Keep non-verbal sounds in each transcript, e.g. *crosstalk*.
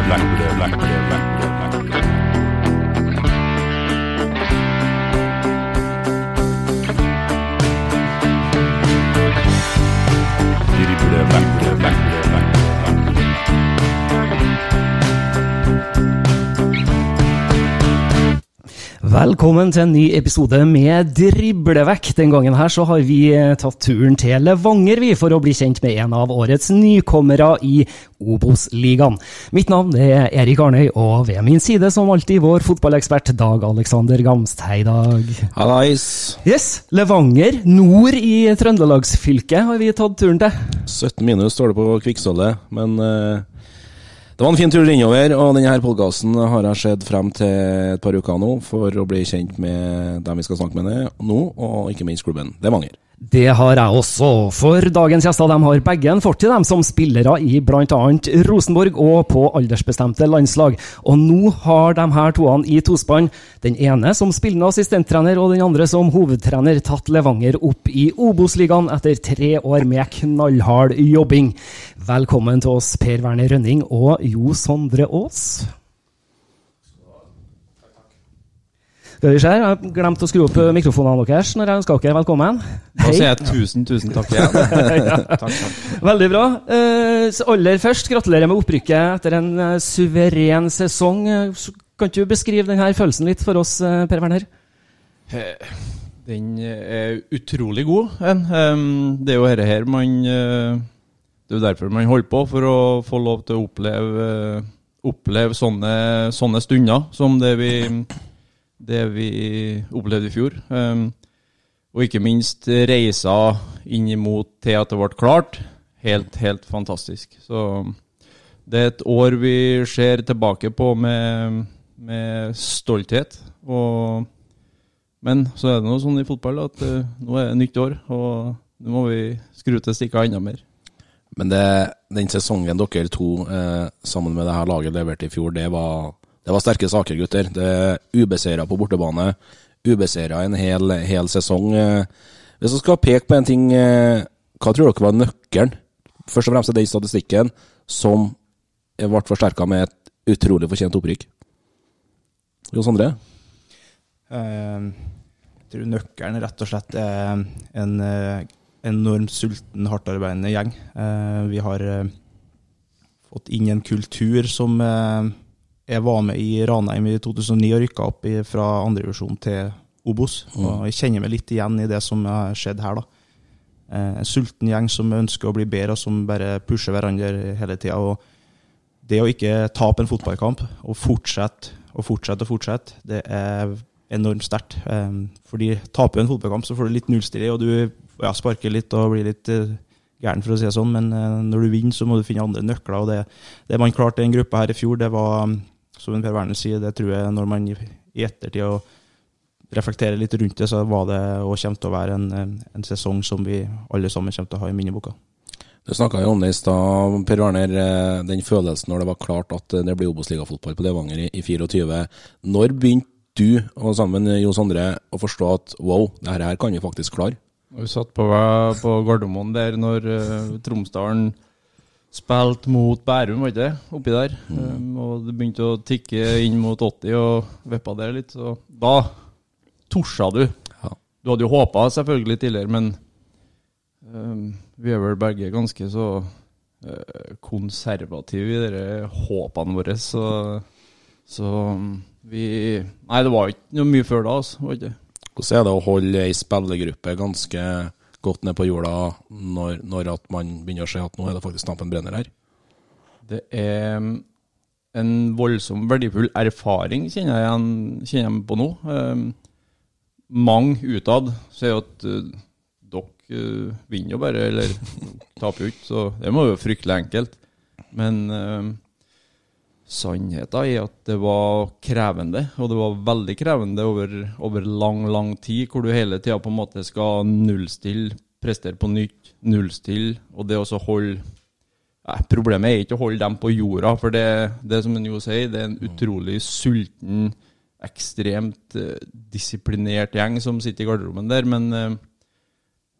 black, black, black, black, black. Black, black. Velkommen til en ny episode med Driblevekk. Den gangen her så har vi eh, tatt turen til Levanger vi, for å bli kjent med en av årets nykommere i Obos-ligaen. Mitt navn er Erik Arnøy, og ved min side som alltid vår fotballekspert Dag Alexander Gamst. Hei, Dag. Hallais. Yes, Levanger, nord i Trøndelagsfylket, har vi tatt turen til. 17 minus står det på Kvikksølvet, men eh, det var en fin tur innover, og denne podkasten har jeg sett frem til et par uker nå for å bli kjent med dem vi skal snakke med nå, og ikke minst klubben Levanger. Det har jeg også, for dagens gjester de har begge en fortid dem som spillere i bl.a. Rosenborg og på aldersbestemte landslag. Og nå har de her toene i tospann, den ene som spillende assistenttrener og den andre som hovedtrener, tatt Levanger opp i Obos-ligaen etter tre år med knallhard jobbing. Velkommen til oss, Per Werner Rønning og Jo Sondre Aas. Skal vi se, jeg har glemt å skru opp mikrofonene deres når jeg ønska dere velkommen. Da sier jeg tusen, tusen takk *laughs* igjen. ja. takk, takk. Veldig bra. Eh, så aller først, gratulerer med opprykket etter en eh, suveren sesong. Eh, Kan ikke du beskrive denne følelsen litt for oss, eh, Per Werner? Eh, Den er utrolig god. Det er jo dette her man eh, Det er jo derfor man holder på, for å få lov til å oppleve, eh, oppleve sånne, sånne stunder som det vi, det vi opplevde i fjor. Og ikke minst reisa inn imot til at det ble klart. Helt, helt fantastisk. Så det er et år vi ser tilbake på med, med stolthet. Og, men så er det noe sånn i fotball at eh, nå er det nytt år, og nå må vi skru til stikka enda mer. Men det, den sesongen dere to eh, sammen med det her laget leverte i fjor, det var, det var sterke saker, gutter. Det er Ubeseira på bortebane, ubeseira en hel, hel sesong. Eh, Hvis vi skal peke på en ting, eh, hva tror dere var nøkkelen? Først og fremst den statistikken som ble forsterka med et utrolig fortjent opprykk. Jo Sondre? Eh, Jeg tror nøkkelen rett og slett er en enormt sulten, hardtarbeidende gjeng. Vi har fått inn en kultur som Jeg var med i Ranheim i 2009 og rykka opp i, fra andrevisjon til Obos. Og jeg kjenner meg litt igjen i det som har skjedd her, da. Eh, En sulten gjeng som ønsker å bli bedre, og som bare pusher hverandre hele tida. Det å ikke tape en fotballkamp og fortsette og fortsette og fortsette, det er enormt sterkt. Um, fordi taper du en fotballkamp, så får du litt nullstilling, og du ja, sparker litt og blir litt uh, gæren, for å si det sånn. Men eh, når du vinner, så må du finne andre nøkler. og Det, det man klarte i en gruppe her i fjor, det var, som Per Werner sier, det tror jeg når man i, ettertid og reflekterer litt rundt det, så var det og kommer til å være en, en, sesong som vi alle sammen kommer til å ha i minneboka. Du snakka jo om det i stad, Per Werner. eh, Den følelsen når det var klart at det blir Obos-ligafotball på Levanger i, i 24. Når begynte du, og sammen med Jo Sondre, å forstå at wow, det her kan vi faktisk klare? Vi satt på, på Gardermoen der når uh, Tromsdalen spilte mot Bærum, var ikke det? Oppi der. Um, og det begynte å tikke inn mot 80 og vippa der litt. Så da torsa du. Ja. Du hadde jo håpa selvfølgelig tidligere, men um, vi er vel begge ganske så uh, konservative i de håpene våre. Så, så um, vi Nei, det var ikke noe mye før da, altså. Hvordan er det å holde ei spillergruppe ganske godt ned på jorda når, når man begynner å se at nå er det faktisk Stampen brenner her? Det er um, en voldsom verdifull erfaring, kjenner jeg, igjen, kjenner jeg på nå. Eh, mange utad sier at uh, dere uh, vinner jo bare, eller *laughs* taper jo ikke, så det må jo være fryktelig enkelt. Men um, sannheten er at det var krevende, og det var veldig krevende over, over lang, lang tid, hvor du hele tida på en måte skal nullstille, prestere på nytt, nullstille, og det å holde Nei, Problemet er ikke å holde dem på jorda, for det, det som en jo sier, det er en utrolig sulten, ekstremt uh, disiplinert gjeng som sitter i garderoben der. Men uh,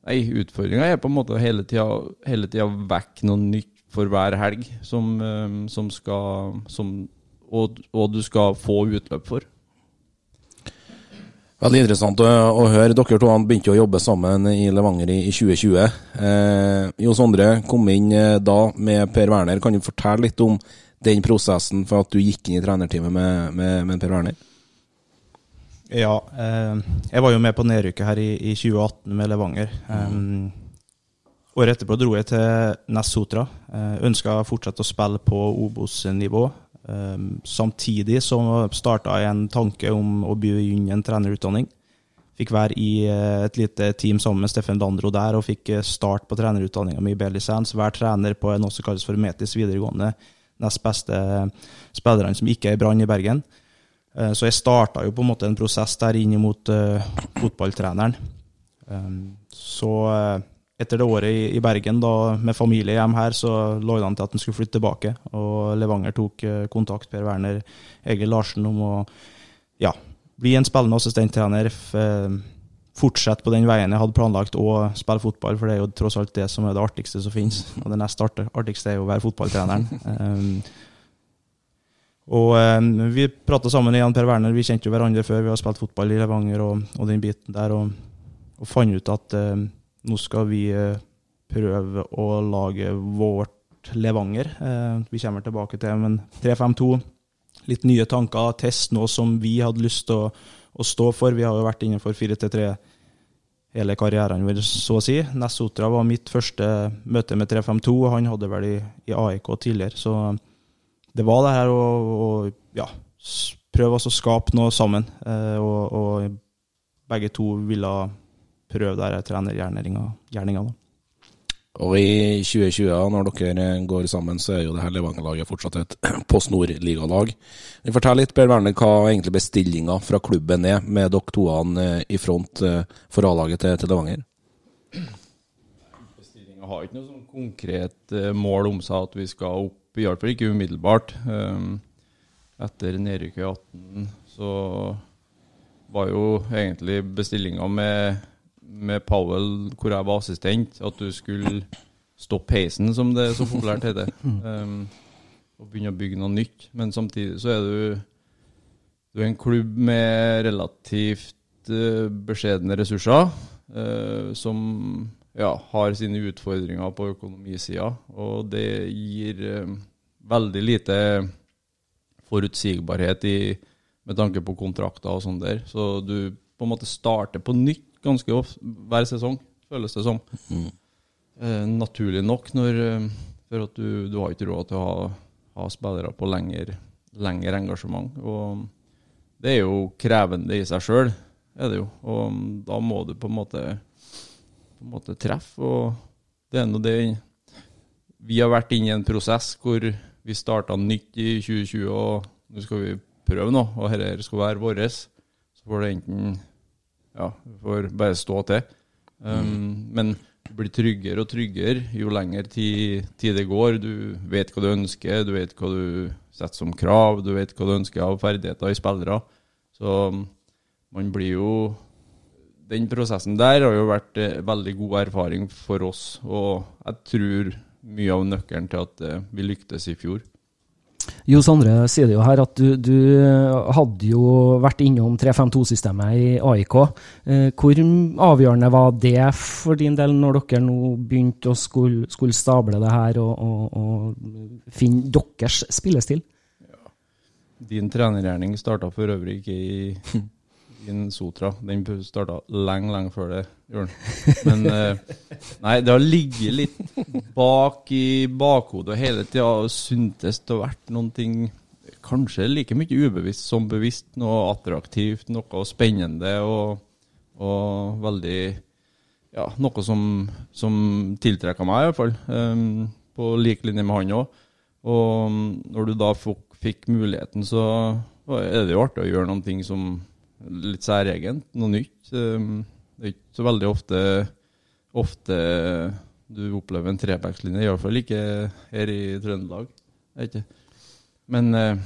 nei, utfordringa er på en måte hele tida, hele tida vekke noe nytt for hver helg, som, eh, som skal som, og, og du skal få utløp for. Veldig interessant å, å høre. Dere to begynte å jobbe sammen i Levanger i, i 2020. Eh, jo Sondre kom inn eh, da med Per Werner. Kan du fortelle litt om den prosessen for at du gikk inn i trenerteamet med, med, med Per Werner? Ja, eh, jeg var jo med på nedrykket her i, i 2018 med Levanger. Um, året etterpå dro jeg til Ness Sotra. Uh, Ønska fortsette å spille på Obos-nivå. Um, samtidig så starta jeg en tanke om å begynne en trenerutdanning. Fikk være i uh, et lite team sammen med Steffen Landro der, og fikk start på trenerutdanninga mi i B-lisens. Trener på noe som kalles for Metis videregående. Nest beste spillerne som ikke er i Brann i Bergen. Så jeg starta jo på en måte en prosess der inn mot fotballtreneren. Så etter det året i, Bergen, da med familie hjem her, så lå det an til at han skulle flytte tilbake. Og Levanger tok eh, kontakt, Per Werner Egil Larsen, om å ja, bli en spillende assistenttrener. Eh, fortsette på den veien jeg hadde planlagt, å spille fotball, for det er jo tross alt det som er det artigste som finnes. Og det nest artigste er jo å være fotballtreneren. um, *laughs* og um, vi prata sammen igjen, Per Werner. Vi kjente jo hverandre før vi har spilt fotball i Levanger og, og den biten der, og, og fant ut at um, nå skal vi eh, prøve å lage vårt Levanger. Eh, vi kommer tilbake til men 3-5-2. Litt nye tanker, test noe som vi hadde lyst til å, å stå for. Vi har jo vært innenfor 4-3 hele karrieren vår, så å si. Nessotra var mitt første møte med 3-5-2, og han hadde vel i, i, AIK tidligere. Så det var det her å, å ja, prøve å skape noe sammen. Eh, og, og begge to ville prøve der trenergjerninga. Og i 2020, når dere går sammen, så er jo det her Levanger-laget fortsatt et *clears throat* Post Nord-ligalag. Fortell litt, Per Werner, hva egentlig bestillinga fra klubben er, med dere toene eh, i front eh, for A-laget til, til, Levanger? Bestillinga har ikke noe sånn konkret eh, mål om seg at vi skal opp, i hvert fall ikke umiddelbart. Ehm, etter nedrykket i 18 så var jo egentlig bestillinga med med Powell, hvor jeg var assistent, at du skulle stoppe heisen, som det er så populært heter. Um, *laughs* og begynne å bygge noe nytt. Men samtidig så er du, du er en klubb med relativt uh, beskjedne ressurser, uh, som ja, har sine utfordringer på økonomisida. Og det gir uh, veldig lite forutsigbarhet i, med tanke på kontrakter og sånn der. Så du på en måte starter på nytt ganske ofte hver sesong, føles det som. Mm. Eh, naturlig nok, når, eh, for at du, du har ikke råd til å ha, ha spillere på lengre, lengre engasjement. Og det er jo krevende i seg sjøl, er det jo. Og da må du på en måte, på en måte treffe. Og det er nå det Vi har vært inne i en prosess hvor vi starta nytt i 2020, og nå skal vi prøve noe, og dette skal være vårt. Så får det enten ja, får bare stå til. Um, Men du blir tryggere og tryggere jo lenger tid, tid det går. Du vet hva du ønsker, du vet hva du setter som krav, du vet hva du ønsker av ferdigheter i spillere. Så um, man blir jo Den prosessen der har jo vært eh, veldig god erfaring for oss, og jeg tror mye av nøkkelen til at eh, vi lyktes i fjor. Jo Sondre sier det jo her at du, du hadde jo vært innom 3-5-2-systemet i AIK. Eh, hvor avgjørende var det for din del, når dere nå begynte å skulle, skulle stable det her og, og, og finne deres spillestil? Din trenergjerning starta for øvrig ikke i, i en Sotra. Den starta lenge, lenge før det den. Men eh, *laughs* nei, det har ligget litt bak i bakhodet hele tida og syntes det har vært noen ting kanskje like mye ubevisst som bevisst. Noe attraktivt, noe spennende og, og veldig Ja, noe som, som tiltrekker meg, i hvert fall. Um, på lik linje med han òg. Og når du da fikk muligheten, så er det jo artig å gjøre noen ting som litt særegent, noe nytt. Um, det er ikke så veldig ofte, ofte du opplever en trebackslinje, iallfall ikke her i Trøndelag. Ikke. Men eh,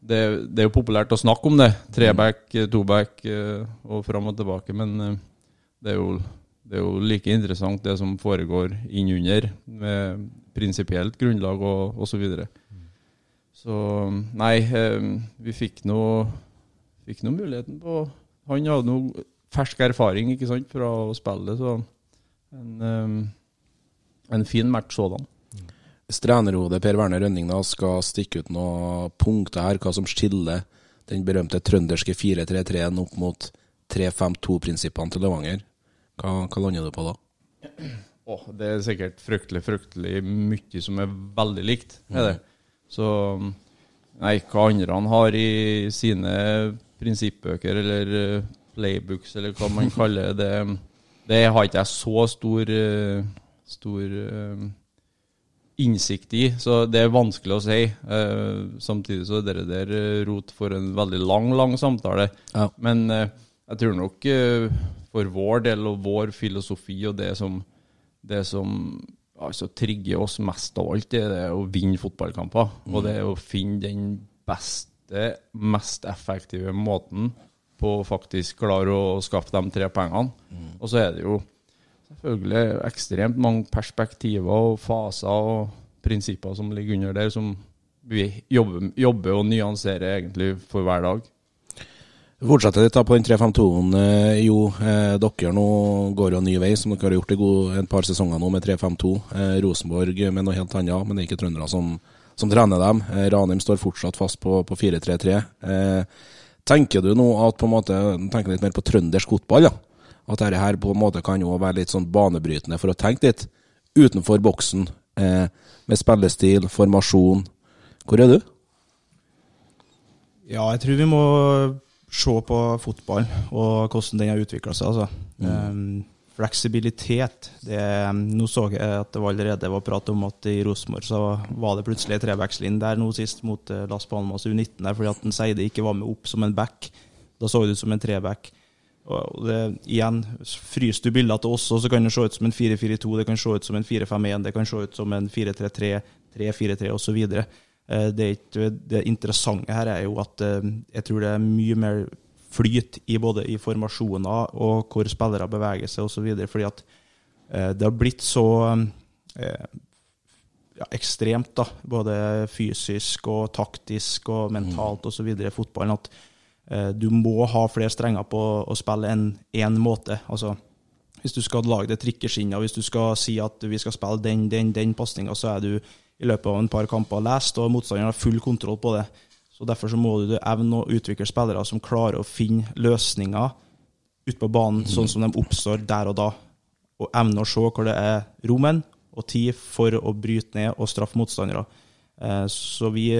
det, det, er jo populært å snakke om det. Treback, toback eh, og fram og tilbake. Men eh, det er, jo, det er jo like interessant det som foregår innunder, med prinsipielt grunnlag og osv. Så, videre. så nei, vi fikk nå fikk nå muligheten på Han hadde noe fersk erfaring ikke sant, fra å spille, så en, en fin match sådan. Trenerhodet Per Werner Rønning da skal stikke ut noen punkter her, hva som skiller den berømte trønderske 4-3-3-en opp mot 3-5-2-prinsippene til Levanger. Hva, hva, lander du på da? Oh, det er sikkert fryktelig, fryktelig mye som er veldig likt. Er det. Så nei, hva andre han har i sine prinsippbøker eller playbooks, eller hva man kaller det, det har ikke jeg så stor, stor innsikt i, så det er vanskelig å si. samtidig så er det der rot for en veldig lang, lang samtale. Ja. Men jeg tror nok for vår del og vår filosofi og det som, det som altså, trigger oss mest av alt, det er å vinne fotballkamper. Mm. Og det er å finne den beste, mest effektive måten på å faktisk klare å skaffe de tre pengene. Mm. Og så er det jo selvfølgelig ekstremt mange perspektiver og faser og prinsipper som ligger under der, som vi jobber, jobber og nyanserer egentlig for hver dag. Vi fortsetter litt da på den 3-5-2-en. Eh, jo, eh, dere nå går jo en ny vei, som dere har gjort i et par sesonger nå med 3-5-2. Eh, Rosenborg med noe helt annet, men det er ikke trøndere som, som trener dem. Eh, Ranheim står fortsatt fast på, på 4-3-3. Eh, tenker du nå at på en måte, tenker litt mer på trøndersk fotball? Ja? At dette her på en måte kan jo være litt sånn banebrytende for å tenke litt utenfor boksen, eh, med spillestil, formasjon. Hvor er du? Ja, jeg tror vi må se på fotball og hvordan den har utvikla seg. Altså. Mm. Um, fleksibilitet. Det, nå så jeg at det var allerede var prat om at i Rosenborg så var det plutselig trebackslinje der nå sist mot uh, Las Palmas U19 der, fordi at en Seide ikke var med opp som en back. Da så det ut som en treback. Og det, igjen, Fryser du bildene til oss, så kan det se ut som en 4-4-2, det kan se ut som en 4-5-1, det kan se ut som en 4-3-3, 3-4-3 osv. Det, det interessante her er jo at eh, jeg tror det er mye mer flyt i både i formasjoner og hvor spillere beveger seg osv. Fordi at eh, det har blitt så eh, ja, ekstremt, da, både fysisk og taktisk og mentalt osv. i fotballen, at eh, du må ha flere strenger på å spille enn én måte. Altså, hvis du skal lage det trikkeskinnet, hvis du skal si at vi skal spille den, den, den pasninga, så er du i løpet av en par kamper lest, og motstanderen har full kontroll på det. Så Derfor så må du evne å utvikle spillere som klarer å finne løsninger ute på banen mm. sånn som de oppstår der og da. Og evne å se hvor det er rommen og tid for å bryte ned og straffe motstandere. Eh, så vi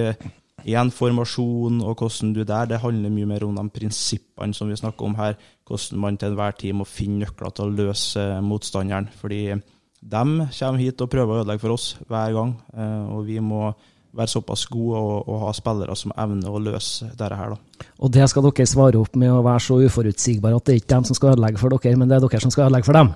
Igjen, formasjon og hvordan du der, det handler mye mer om de prinsippene som vi snakker om her. Hvordan man til enhver tid må finne nøkler til å løse motstanderen. Fordi de kommer hit og prøver å ødelegge for oss hver gang, eh, og vi må være såpass gode og, og ha spillere som evner å løse dette her. da. Og det skal dere svare opp med å være så uforutsigbare at det er ikke dem som skal ødelegge for dere, men det er dere som skal ødelegge for dem.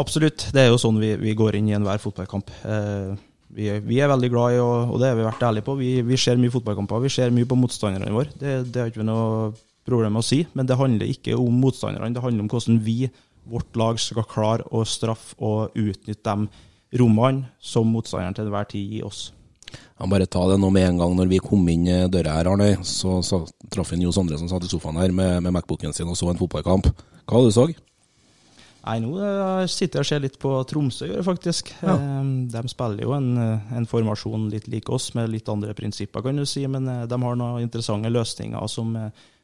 Absolutt. Det er jo sånn vi, vi går inn i enhver fotballkamp. Eh, vi, vi, er veldig glad i, og, og det har vi vært ærlige på, vi, vi ser mye fotballkamper. Vi ser mye på motstanderne våre. Det, det har ikke noe problem med å si. Men det handler ikke om motstanderne, det handler om hvordan vi, vårt lag, skal klare å straffe og utnytte de rommene som motstanderen til enhver tid gir oss. Jeg bare ta det nå med en gang. Når vi kom inn døra her, Arne, så, så traff en Jo Sondre som satt i sofaen her med, med Macbooken sin og så en fotballkamp. Hva var det du så? Nei, nå eh, sitter jeg og ser litt på Tromsø, gjør jeg faktisk. Ja. De spiller jo en, eh, en, formasjon litt lik oss, med litt andre prinsipper, kan du si. Men eh, de har noen interessante løsninger som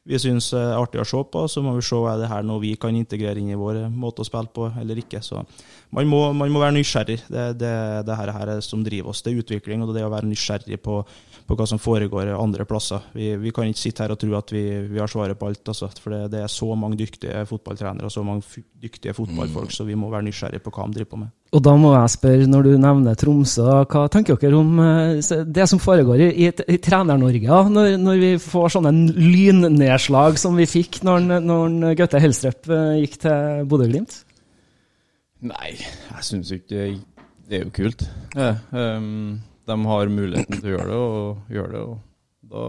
vi syns er artig å se på. Så må vi se er det her noe vi kan integrere inn i vår måte å spille på, eller ikke. Så man må, man må være nysgjerrig. Det er det, det her, her som driver oss. Det er utvikling, og det er å være nysgjerrig på på hva som foregår andre plasser. Vi, vi, kan ikke sitte her og tro at vi, vi har svaret på alt. Altså, for det, det, er så mange dyktige fotballtrenere og så mange dyktige fotballfolk, mm. så vi må være nysgjerrige på hva de driver på med. Og da må jeg spørre, når du nevner Tromsø, hva tenker dere om eh, det som foregår i, i, i Trener-Norge, når, når, vi får sånne lynnedslag som vi fikk når, når Gaute Helstrup eh, gikk til Bodø-Glimt? Nei, jeg syns ikke det er jo kult. Ja, um, de har muligheten til å gjøre det, og gjør det. Og da,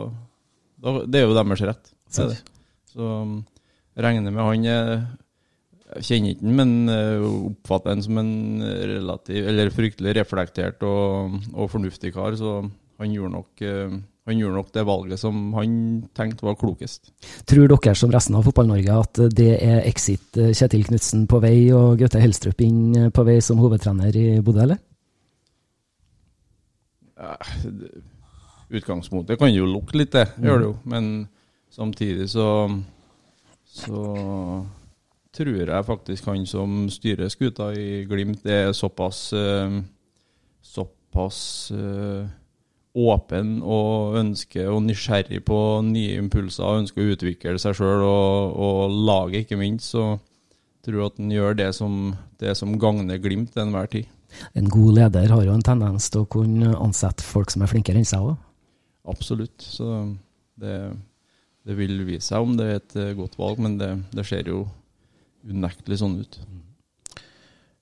da, det er jo deres rett. Det det. Så um, regner med han Jeg kjenner ikke den, men uh, oppfatter den som en relativ, eller fryktelig reflektert og, og fornuftig kar. Så han gjorde, nok, uh, han gjorde nok det valget som han tenkte var klokest. Tror dere som resten av Fotball-Norge at det er exit Kjetil Knutsen på vei og Gaute Helstrup inn på vei som hovedtrener i Bodø, eller? Utgangspunktet kan jo lukte litt, det gjør det jo. Men samtidig så, så tror jeg faktisk han som styrer skuta i Glimt, er såpass uh, såpass uh, åpen og ønsker og nysgjerrig på nye impulser og ønsker å utvikle seg sjøl og, og, laget, ikke minst. Så tror jeg at han gjør det som, det som gagner Glimt til enhver tid. En god leder har jo en tendens til å kunne ansette folk som er flinkere enn seg òg. Absolutt. Så det, det, vil vise seg om det er et eh, godt valg, men det, det skjer jo unektelig sånn ut.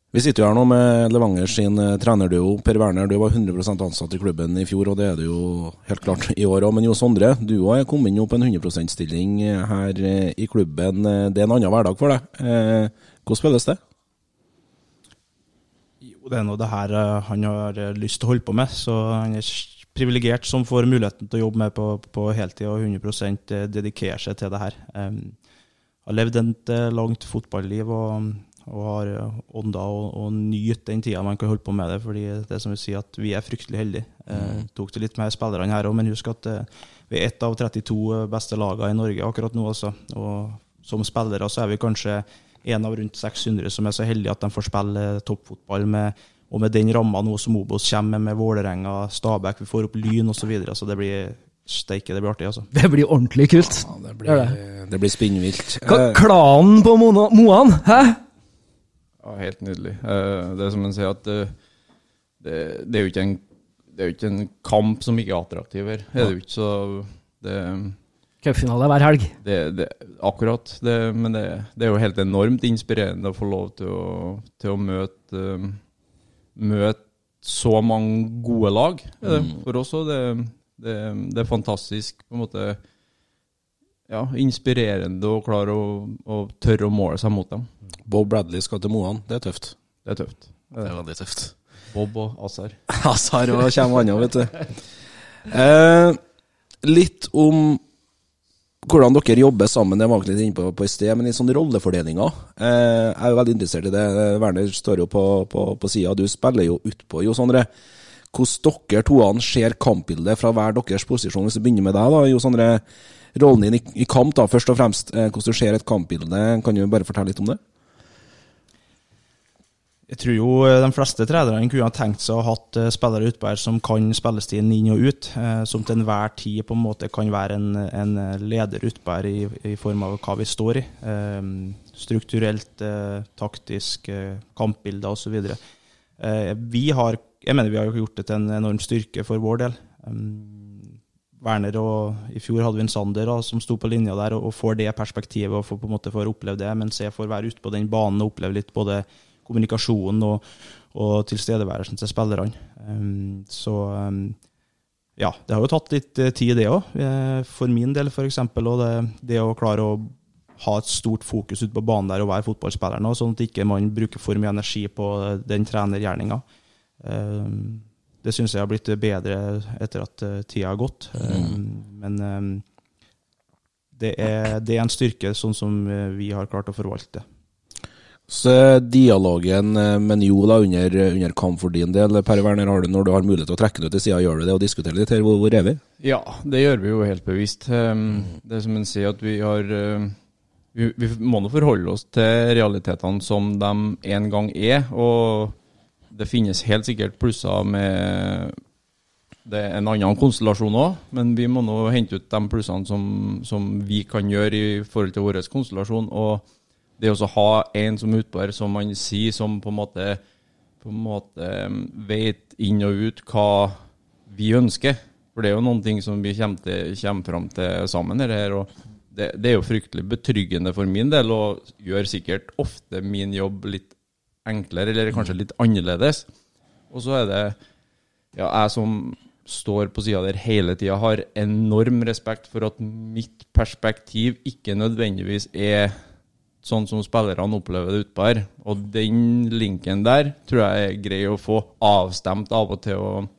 Vi sitter jo her nå med Levanger sin uh, trenerduo. Per Werner, du var 100 ansatt i klubben i fjor, og det er du jo helt klart i år òg. Men Jo Sondre, du er kommet inn på en 100 %-stilling her uh, i klubben. Det er en annen hverdag for deg. Hvordan spilles det? Jo, det er nå det her eh, han har eh, lyst til å holde på med. Så han er privilegert som får muligheten til å jobbe med på, på heltid og 100 eh, dedikere seg til det her. Um, har levd et langt fotballiv og, og har ånda og, og nyt den tida man kan holde på med det. fordi det som vil si at vi er fryktelig heldige. Mm. Eh, tok det litt med spillerne her òg, men husk at eh, vi er ett av 32 beste lagene i Norge akkurat nå. Også. Og som spillere så er vi kanskje en av rundt 600 som er så heldige at de får spille toppfotball med, og med den ramma nå som Obos kommer med, med Vålerenga, Stabæk, vi får opp Lyn osv. Så, videre, så det blir steike, det blir artig, altså. Det blir ordentlig kult. Ja, det blir, det. det blir spinnvilt. Klanen på Moan, hæ? Ja, helt nydelig. Eh, det er som en sier, at det, det, det, er jo ikke en, det er jo ikke en kamp som ikke er attraktiv her. Det er det jo ikke, så det Cupfinale hver helg. Det, det, akkurat. Det, men det, det, er jo helt enormt inspirerende å få lov til å, til å møte, møte så mange gode lag. Mm. For oss òg. Det, er fantastisk på en måte ja, inspirerende å klare å, å, tørre å måle seg mot dem. Bob Bradley skal til Moan. Det er tøft. Det er tøft. Det er veldig tøft. Bob og Azar. *laughs* Azar og kommer annet, vet du. Eh, litt om hvordan dere jobber sammen, det var vi litt inne på, på i sted, men i sånne rollefordelinga. Eh, jeg er jo veldig interessert i det. Werner står jo på, på, på sida, du spiller jo utpå, Jo Sondre. Hvordan dere toene ser kampbildet fra hver deres posisjon. Hvis vi begynner med deg, da, Jo Sondre. Rollen din i, kamp, da, først og fremst. Eh, hvordan du ser et kampbilde. Kan du bare fortelle litt om det? Jeg tror jo eh, de fleste trenerne kunne ha tenkt seg å ha hatt eh, spillere utpå her som kan spillestilen inn og ut, som til enhver tid på en måte kan være en, en leder utpå her i, i, form av hva vi står i. Strukturelt, taktisk, kampbilder osv. Vi har, jeg mener vi har gjort det til en enorm styrke for vår del. Um, Werner og i fjor hadde vi en Sander da, som sto på linja der og, og får det perspektivet og får på en måte får oppleve det. Mens jeg får være ute på den banen og oppleve litt både kommunikasjonen og, og tilstedeværelsen til spillerne. Um, så um, ja, det har jo tatt litt eh, tid, det òg. For min del, f.eks. Og det, det å klare å ha et stort fokus ute på banen der og være fotballspiller nå, sånn at ikke man bruker for mye energi på den trenergjerninga. Um, det syns jeg har blitt bedre etter at uh, tida har gått. Um, men um, det, er, det, er, en styrke, sånn som uh, vi har klart å forvalte. Så dialogen eh, med Njo da, under, under, kamp for din del, Per Werner, har du, når du har mulighet til å trekke den ut til sida, gjør du det og diskuterer litt her? Hvor, hvor, er vi? Ja, det gjør vi jo helt bevisst. Um, det er som en sier, at vi har vi, vi, må nå forholde oss til realitetene som de en gang er. Og det finnes helt sikkert plusser med det er en annen konstellasjon òg, men vi må nå hente ut de plussene som, som, vi kan gjøre i forhold til vår konstellasjon. Og det å ha en som utbærer, som man sier, som på en måte, måte vet inn og ut hva vi ønsker. For det er jo noen ting som vi kommer, til, kommer fram til sammen her. og det, det, er jo fryktelig betryggende for min del, og gjør sikkert ofte min jobb litt enklere, eller kanskje litt annerledes. Og så er det ja, jeg som står på sida der hele tida, har enorm respekt for at mitt perspektiv ikke nødvendigvis er sånn som spillerne opplever det utpå her. Og den linken der tror jeg er grei å få avstemt av og til, og,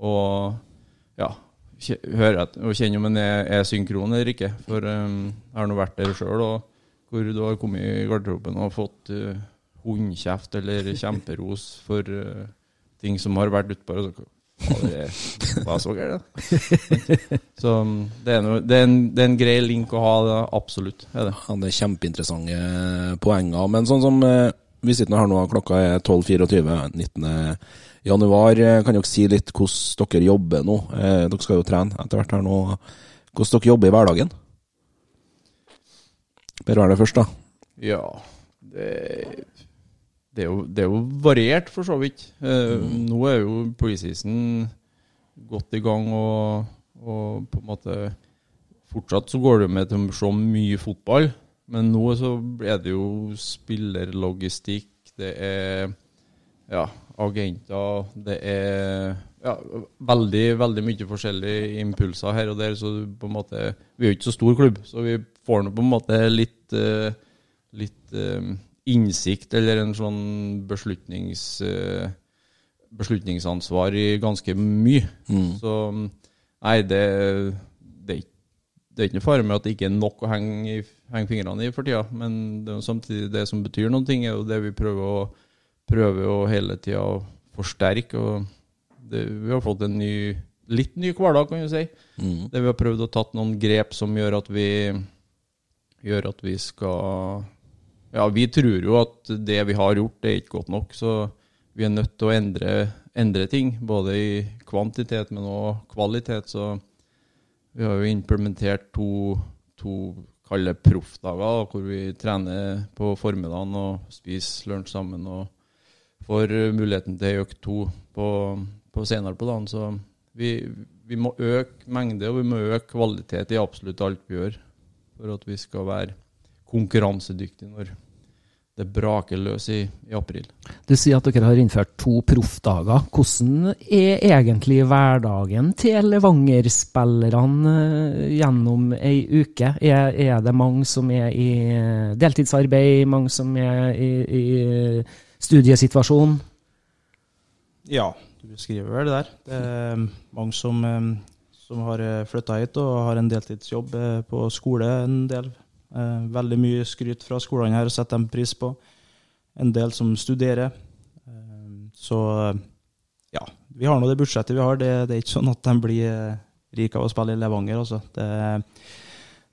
og ja, høre og kjenne om en er, er, synkron eller ikke. For um, jeg har nå vært der sjøl, hvor du har kommet i garderoben og fått uh, hundkjeft eller kjemperos for uh, ting som har vært utpå. Hva så gærent? *laughs* Så um, det er, noe, det, er en, det er, en, grei link å ha, det, absolutt. Er det. Ja, det er kjempeinteressante poenger. Men sånn som uh, vi sitter her nå, klokka er 12.24. 19. januar. Eh, kan dere si litt hvordan dere jobber nå? Eh, dere skal jo trene etter hvert her nå. Hvordan dere jobber i hverdagen? Per Werner først, da. Ja, det det er, jo, det er jo variert, for så vidt. Eh, mm. Nå er jo preseason godt i gang, og, og, på en måte Fortsatt så går det med til å se mye fotball, men nå så er det jo spillerlogistikk, det er ja, agenter, det er ja, veldig, veldig mye forskjellige impulser her og der. Så på en måte Vi er jo ikke så stor klubb, så vi får nå på en måte litt, eh, litt eh, innsikt eller en sånn beslutnings, uh, beslutningsansvar i ganske mye. Mm. Så nei, det, det, det, er ikke noe fare med at det ikke er nok å henge, henge fingrene i for tida. Men det er jo samtidig det som betyr noen ting, er jo det vi prøver å, prøver å hele tida forsterke. og det, Vi har fått en ny, litt ny hverdag, kan du si. Mm. Det vi har prøvd å tatt noen grep som gjør at vi gjør at vi skal ja, vi tror jo at det vi har gjort, det er ikke godt nok. Så vi er nødt til å endre, endre ting, både i kvantitet, men også kvalitet. Så vi har jo implementert to, to kalde proffdager, hvor vi trener på formiddagen og spiser lunsj sammen. og får muligheten til økt to på, på senere på dagen. Så vi, vi, må øke mengde og vi må øke kvalitet i absolutt alt vi gjør, for at vi skal være konkurransedyktige når det braker løs i, i, april. Du sier at dere har innført to proffdager. Hvordan er egentlig hverdagen til Levanger-spillerne eh, gjennom ei uke? Er, er, det mange som er i deltidsarbeid, mange som er i, i studiesituasjon? Ja, du beskriver vel det der. Det er mange som, eh, som har flytta hit og har en deltidsjobb eh, på skole en del Eh, veldig mye skryt fra skolene her, setter de pris på. En del som studerer. Eh, så ja, vi har nå det budsjettet vi har. Det, det, er ikke sånn at de blir eh, rike av å spille i Levanger. Altså. Det,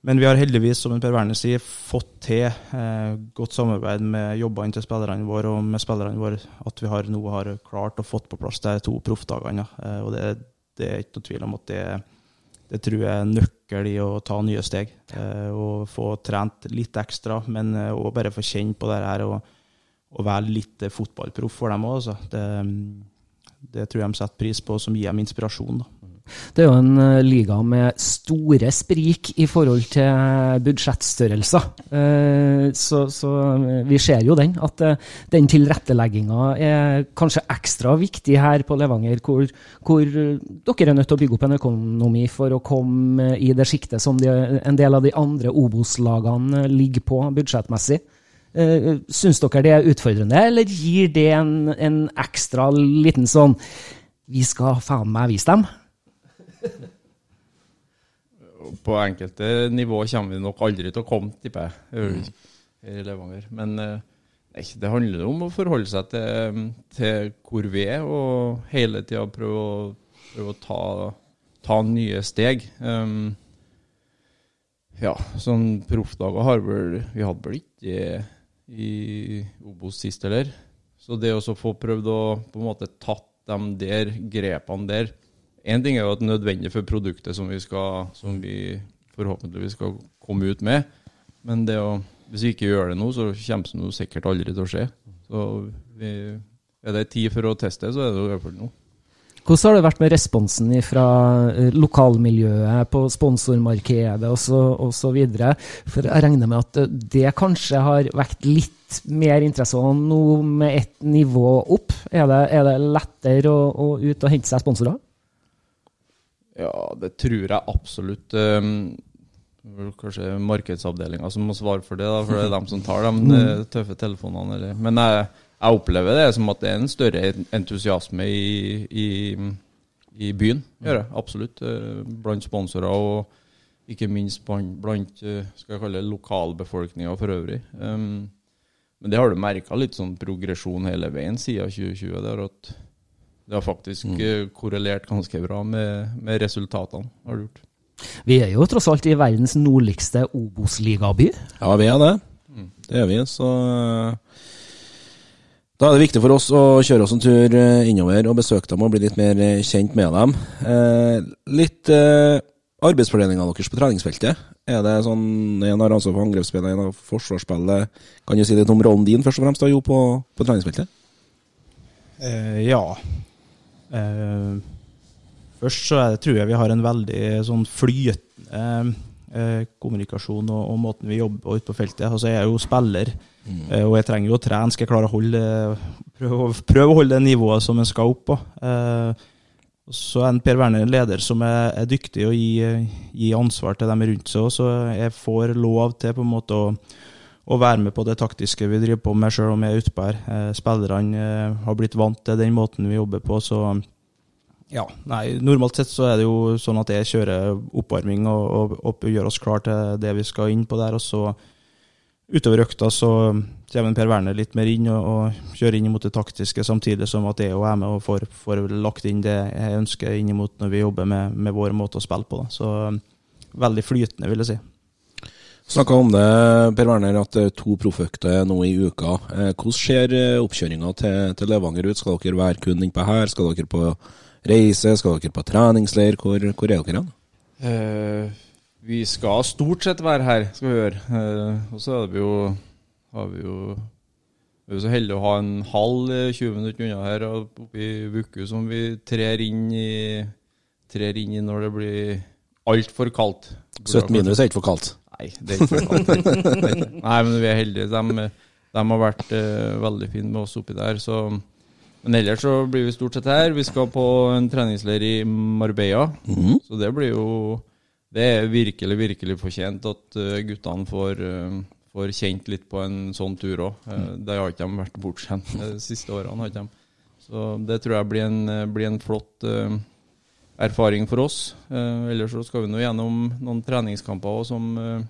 men vi har heldigvis, som Per Werner sier, fått til eh, godt samarbeid med jobbene til spillerne våre og med spillerne våre. At vi har nå har klart å fått på plass de to proffdagene. Eh, og det, det, er ikke noe tvil om at det, det tror jeg er nøkkel i å ta nye steg. Eh, og få trent litt ekstra, men òg eh, bare få kjenne på det her og, og være litt fotballproff for dem òg. Det, det, tror jeg de setter pris på, som gir dem inspirasjon. Da. Det er jo en eh, liga med store sprik i forhold til budsjettstørrelser. Eh, så, så eh, vi ser jo den, at den tilrettelegginga er kanskje ekstra viktig her på Levanger, hvor, hvor dere er nødt til å bygge opp en økonomi for å komme i det sjiktet som de, en del av de andre Obos-lagene ligger på budsjettmessig. Syns dere det er utfordrende, eller gir det en, en ekstra liten sånn Vi skal faen meg vise dem? På enkelte nivå kommer vi nok aldri til å komme, tipper jeg. Her i Levanger. Men eh, nei, det handler om å forholde seg til, til hvor vi er, og hele tida prøve prøve å ta, ta nye steg. Um, ja, sånn proffdager har vel Vi hadde vel ikke i Obos sist heller. Så det å få prøvd å på en måte tatt de der grepene der Én ting er jo at det er nødvendig for produktet som vi, skal, som vi forhåpentligvis skal komme ut med. Men å, hvis vi ikke gjør det nå, så kommer det noe sikkert aldri til å skje. Så vi, er det tid for å teste, så er det i hvert fall nå. Hvordan har det vært med responsen fra eh, lokalmiljøet på sponsormarkedet osv.? For jeg regner med at eh, det kanskje har vekt litt mer interesse nå med ett nivå opp. Er det, er det lettere å, å ut og hente seg sponsorer? Ja, det tror jeg absolutt. Vel kanskje markedsavdelinga som må svare for det, da, for det er dem som tar de eh, tøffe telefonene. Eller. Men jeg, jeg opplever det som at det er en større entusiasme i, i, i byen. Gjør jeg, absolutt. eh, Blant sponsorer og ikke minst blant, eh, skal jeg kalle det lokalbefolkninga for øvrig. Um, men det har du merka litt sånn progresjon hele veien siden 2020. Det har, at, det har faktisk mm. korrelert ganske bra med, med resultatene. har det gjort. Vi er jo tross alt i verdens nordligste Obos-ligaby. Ja, vi er det. Det er vi, så eh, Da er det viktig for oss å kjøre oss en tur eh, innover og besøke dem og bli litt mer eh, kjent med dem. Eh, litt eh, arbeidsfordelinga deres på treningsfeltet. Er det sånn En har ansvar for angrepsspillet, en har forsvarsspillet. Kan du si litt om rollen din først og fremst da, jo, på, på treningsfeltet? Eh, ja. Eh, først så det, tror jeg vi har en veldig sånn flytende eh, kommunikasjon og, og måten vi jobber på ute på feltet. Altså, jeg er jo spiller, eh, og jeg trenger jo å trene. Skal jeg klare å holde prøve, prøve å holde det nivået som en skal opp på. Eh, så er en Per Werner en leder som er, er dyktig å gi, gi ansvar til dem rundt seg. Så jeg får lov til på en måte å, å være med på det taktiske vi driver på med, selv om jeg er utpå her. Eh, spillerne eh, har blitt vant til den måten vi jobber på, så ja, nei, Normalt sett så er det jo sånn at jeg kjører oppvarming og, og, og gjør oss klar til det vi skal inn på der. og så Utover økta så kommer Per Werner litt mer inn og, og kjører inn mot det taktiske, samtidig som at jeg òg er med og får, får lagt inn det jeg ønsker inn mot når vi jobber med, med vår måte å spille på. Da. Så veldig flytende, vil jeg si. Snakka om det, Per Werner, at det er to profføkter nå i uka. Eh, hvordan ser eh, oppkjøringa til, til Levanger ut? Skal dere være kun innpå her? Skal dere på reise? Skal dere på treningsleir? Hvor, hvor er dere hen? Uh, vi skal stort sett være her, skal vi gjøre. Uh, og så er vi jo, har vi jo vi er så heldige å ha en halv eh, 20 minutter unna her oppe i Vuku som vi trer inn i, trer inn i når det blir altfor kaldt. 17 minus er ikke for kaldt. Nei, det er ikke. *laughs* Nei, men vi er heldige. De, de har vært uh, veldig fine med oss oppi der. Så. Men ellers så blir vi stort sett her. Vi skal på en treningsleir i Marbella. Mhm. Så det blir jo Det er virkelig, virkelig fortjent at uh, guttene får, uh, får kjent litt på en sånn tur òg. det har ikke de vært bortskjemt de siste årene. har ikke de. Så det tror jeg blir en, blir en flott erfaring for oss. Eh, ellers så skal vi nå gjennom noen treningskamper som eh,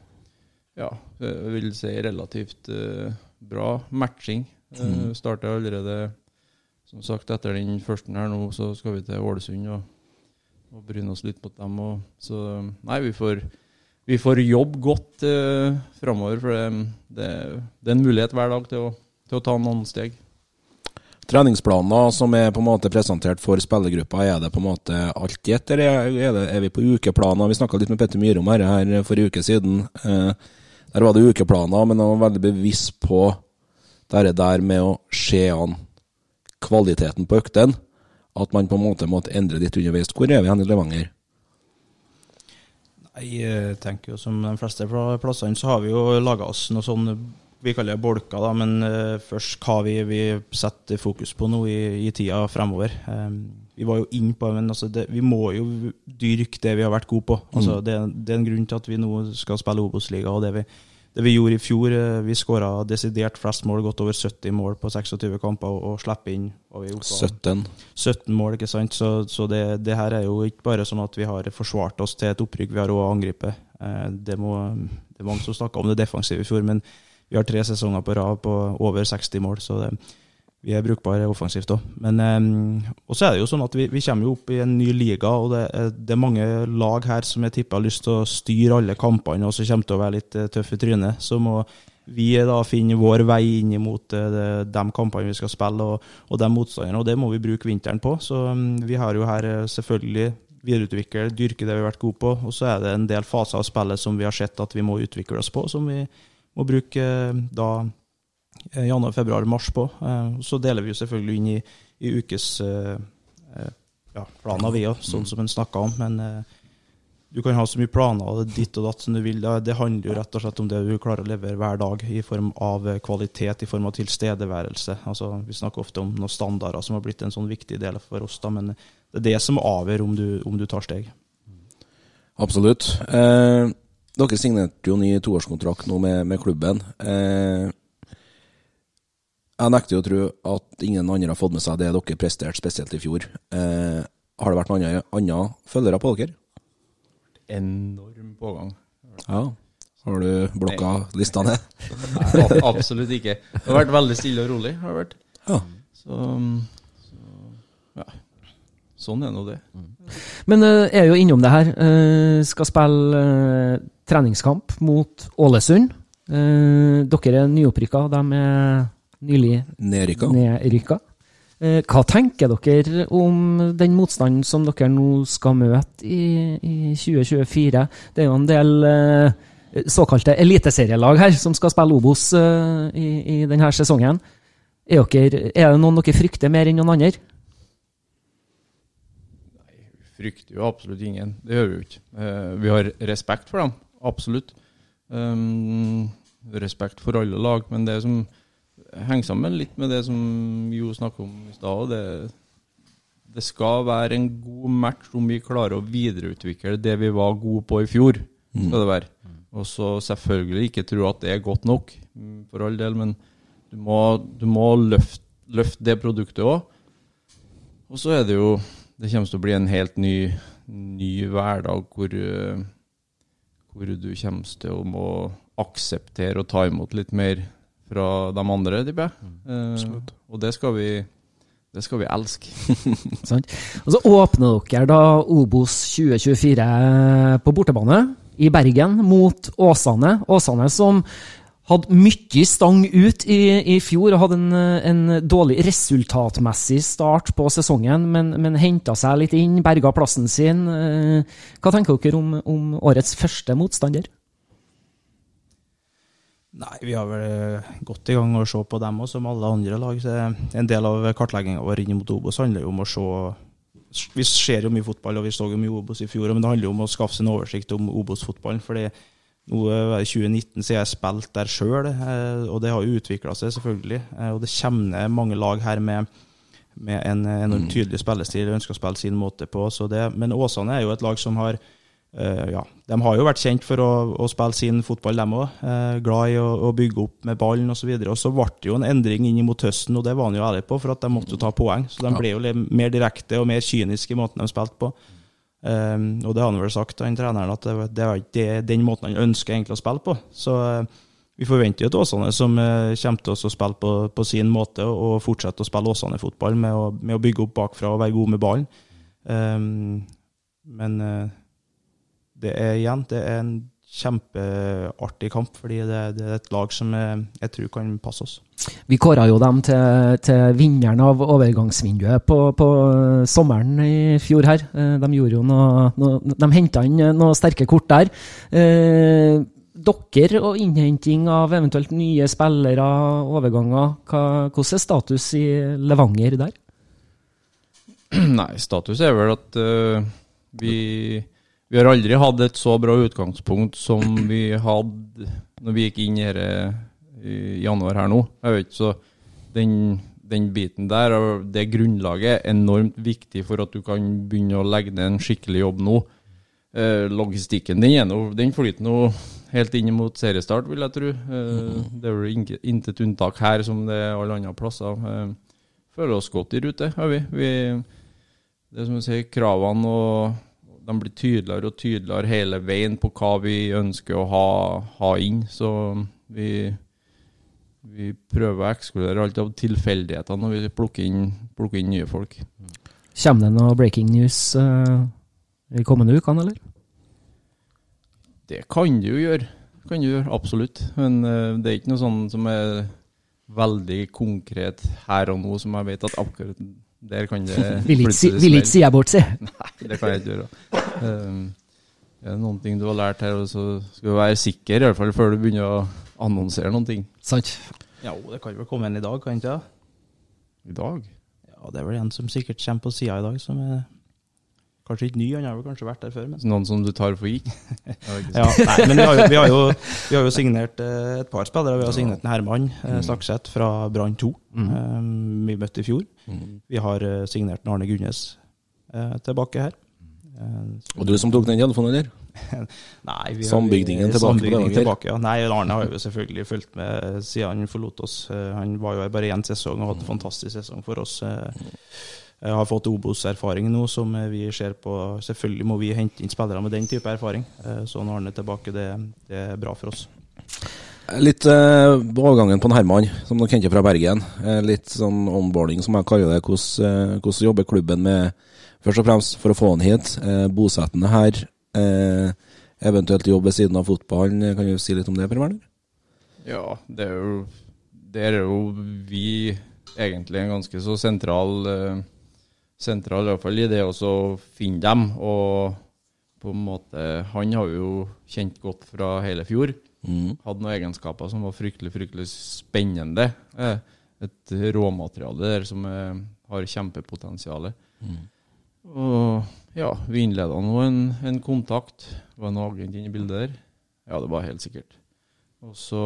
ja, vil si relativt eh, bra matching. Uh, starter allerede som sagt etter den første her nå, så skal vi til Ålesund og, og bryne oss litt på dem. Og, så nei, vi får, vi får jobbe godt eh, framover, for det, det, det er en mulighet hver dag til å, til å ta noen steg. Treningsplaner som er på en måte presentert for spillergruppa, er det på en måte alt i ett, eller er, vi på ukeplaner? Vi snakka litt med Petter Myhre om dette her for en uke siden. Eh, der var det ukeplaner, men han var veldig bevisst på det der med å se an kvaliteten på øktene. At man på en måte måtte endre litt underveis. Hvor er vi hen i Levanger? Jeg tenker jo som de fleste plassene så har vi jo laga oss noe sånn vi kaller det bolker, da, men uh, først hva vi, vi setter fokus på nå i, i tida fremover. Um, vi var jo inn på men altså det, vi må jo dyrke det vi har vært gode på. Altså det, det er en grunn til at vi nå skal spille Obos-liga. og det vi, det vi gjorde i fjor, uh, vi skåra desidert flest mål, godt over 70 mål på 26 kamper, og, og slipper inn og vi 17. 17 mål, ikke sant. Så, så det, det her er jo ikke bare sånn at vi har forsvart oss til et opprykk, vi har òg angrepet. Uh, det, må, det er mange som snakker om det defensive i fjor, men vi har tre sesonger på rad på over 60 mål, så det, vi er brukbare offensivt òg. Men eh, Og så er det jo sånn at vi, vi kommer jo opp i en ny liga, og det er, det er mange lag her som jeg tipper har lyst til å styre alle kampene, og som kommer til å være litt eh, tøffe i trynet. Så må vi da finne vår vei inn mot eh, de, kampene vi skal spille, og, og de motstanderne. Og det må vi bruke vinteren på. Så mm, vi har jo her eh, selvfølgelig videreutvikle, dyrke det vi har vært gode på. Og så er det en del faser av spillet som vi har sett at vi må utvikle oss på, som vi må bruke eh, da eh, januar, februar, mars på. Eh, Så deler vi jo selvfølgelig inn i, i ukes eh, ja, vi òg, sånn som en snakka om. Men du kan ha så mye planer ditt og datt som du vil. Det, handler jo rett og slett om det du klarer å levere hver dag, i form av kvalitet, i form av tilstedeværelse. Altså, vi snakker ofte om noen standarder som har blitt en sånn viktig del for oss, da, men det er det som avgjør om du, om du tar steg. Absolutt. Eh, dere signerte jo ny toårskontrakt nå med, med klubben. Eh, jeg nekter jo å tro at ingen andre har fått med seg det dere presterte, spesielt i fjor. Eh, har det vært noen andre, andre følgere på dere? Enorm pågang. Ja. Har du blokka lista ned? Nei, absolutt ikke. Det har vært veldig stille og rolig. Har det vært. Ja. Så, så ja. Sånn er nå det. Men jeg er jo innom det her. Eh, skal spille eh, treningskamp mot Ålesund. Eh, dere er nyopprykka, de er nylig Nedrykka? nedrykka. Eh, hva tenker dere om den motstanden som dere nå skal møte i, i 2024? Det er jo en del eh, såkalte eliteserielag her som skal spille Obos eh, i, i denne sesongen. Er, dere, er det noen dere frykter mer enn noen andre? frykter jo absolutt ingen. Det gjør vi jo ikke. Eh, vi har respekt for dem, absolutt. Um, respekt for alle lag, men det som henger sammen litt med det som Jo snakket om i stad, det, det skal være en god match om vi klarer å videreutvikle det vi var gode på i fjor. skal det være. Og så selvfølgelig ikke tro at det er godt nok, mm, for all del, men du må, du må løfte, løfte det produktet òg. Og så er det jo Det kommer til å bli en helt ny, ny hverdag hvor, eh, hvor du kommer til å må akseptere og ta imot litt mer fra de andre, tipper jeg. Eh, og det skal vi det skal vi elske. *laughs* Sant? Og så åpner dere da Obos 2024 på bortebane i Bergen mot Åsane. Åsane som hadde mye stang ut i, i fjor og hadde en, en dårlig resultatmessig start på sesongen, men, men henta seg litt inn, berga plassen sin. Eh, Hva tenker dere om, om årets første motstander? Nei, vi har vel godt gått i gang å se på dem òg, som alle andre lag. Så en del av kartlegginga vår inn mot Obos handler jo om å se Vi ser jo mye fotball, og vi så jo mye Obos i fjor, men det handler jo om å skaffe seg en oversikt om Obos-fotballen. fordi nå det 2019 så jeg spilt der sjøl, og det har jo utvikla seg, selvfølgelig. Eh, Og det kommer ned mange lag her med, med en enormt tydelig spillestil og ønsker å spille sin måte på. Så det, men Åsane er jo et lag som har eh, ja, De har jo vært kjent for å, å spille sin fotball, dem òg. glad i å, å bygge opp med ballen osv. Og, og så ble det jo en endring inn mot høsten, og det var han jo ærlig på, for at de måtte jo ta poeng. Så de ble jo litt mer direkte og mer kyniske i måten de spilte på. Um, og det har han vel sagt, han treneren, at det, det er ikke den måten han ønsker egentlig å spille på. Så uh, vi forventer jo et Åsane som uh, kommer til å spille på, på sin måte, og fortsette å spille Åsane-fotball med, med å bygge opp bakfra og være god med ballen. Um, men uh, det er igjen det er en kjempeartig kamp, fordi det, det er et lag som jeg, jeg tror kan passe oss. Vi kåra jo dem til, til vinneren av overgangsvinduet på, på sommeren i fjor her. Eh, De gjorde jo noe, noe De henta inn noen sterke kort der. Eh, dere og innhenting av eventuelt nye spillere, overganger, hva, hvordan er status i Levanger der? *clears throat* Nei, status er vel at uh, vi, vi har aldri hatt et så bra utgangspunkt som vi hadde når vi gikk inn her i januar her nå. Jeg vet så den, den biten der, og det grunnlaget, er enormt viktig for at du kan begynne å legge ned en skikkelig jobb nå. Eh, logistikken den, er nå- den flyter nå helt inn mot seriestart, vil jeg tro. Eh, Det er vel intet unntak her som det er alle andre plasser. Eh, føler oss godt i rute, har vi. vi det som du sier, kravene og de blir tydeligere og tydeligere hele veien på hva vi ønsker å ha, ha inn. Så vi, vi prøver å ekskludere alt av tilfeldigheter når vi plukker inn, plukker inn nye folk. Kommer det noe breaking news uh, i kommende ukene, eller? Det kan det jo gjøre. Kan det gjøre, Absolutt. Men uh, det er ikke noe sånn som er veldig konkret her og nå, som jeg vet at akkurat der kan det *laughs* Vil ikke si, vil ikke si jeg bort, si. *laughs* Nei, det kan jeg ikke gjøre. Um, det er noen ting du har lært her, så skal du være sikker, i hvert fall før du begynner å annonsere noen ting. Sant. Ja, det kan vel komme en i dag, kan ikke det? I dag? Ja, det er vel en som sikkert kommer på sida i dag, som er kanskje ikke ny. Han har vel kanskje vært der før. Men... Noen som du tar for gitt? Ja, nei, men vi har jo, vi har jo, vi har jo signert eh, et par spillere. Vi har signert en Herman eh, Slagseth fra Brann 2, eh, vi møtte i fjor. Vi har signert en Arne Gunnes eh, tilbake her. Eh, Og du som tok den telefonen eller? *laughs* Nei, vi har- Sambygdingen tilbake Sambygdingen tilbake, ja. Nei, Arne har jo selvfølgelig fulgt med siden han forlot oss. Han var jo her bare én sesong og hadde en fantastisk sesong for oss. Eh, Jeg har fått Obos-erfaring nå som vi ser på Selvfølgelig må vi hente inn spillere med den type erfaring. Eh, Så når han er tilbake, det, det er bra for oss. Litt eh, på overgangen på en Herman, som dere kjente fra Bergen. Eh, litt sånn onboarding, som jeg kaller det. Hvordan, eh, hvordan jobber klubben med Først og fremst for å få han hit, eh, bosettende her. Eh, eventuelt jobb ved siden av fotballen. Kan du si litt om det, Per Werner? Ja, det er jo Der er jo vi egentlig en ganske så sentral eh, Sentral fall i det å finne dem. Og på en måte Han har jo kjent godt fra hele fjor. Hadde noen egenskaper som var fryktelig, fryktelig spennende. Eh, Et råmateriale der som eh, har kjempepotensial. Og ja, vi innleda nå en, en kontakt. Var en agent inne i bildet der? Ja, det var helt sikkert. Og så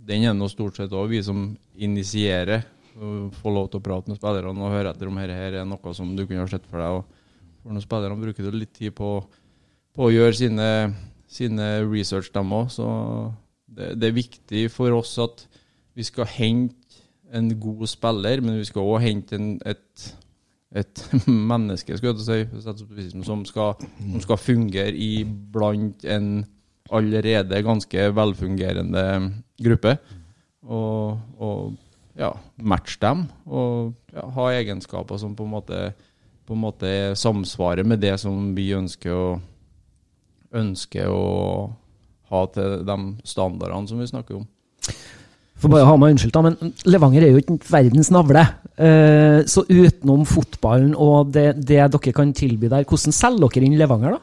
Den er nå stort sett òg vi som initierer. Får lov til å prate med spillerne og høre etter om dette her er noe som du kunne ha sett for deg. Og for noen spillere bruker du litt tid på, på å gjøre sine, sine research, dem òg. Så det, det er viktig for oss at vi skal hente en god spiller, men vi skal òg hente en, et, et *laughs* menneske skal jeg si, som, skal, som skal fungere i blant en allerede ganske velfungerende gruppe. Og, og ja, matche dem, og ja, ha egenskaper som på en måte, på en måte samsvarer med det som vi ønsker å, ønsker å ha til de standardene som vi snakker om. For bare å ha meg unnskyldt, da, men Levanger er jo ikke verdens navle. Eh, så utenom fotballen og det, det dere kan tilby der, hvordan selger dere inn Levanger, da?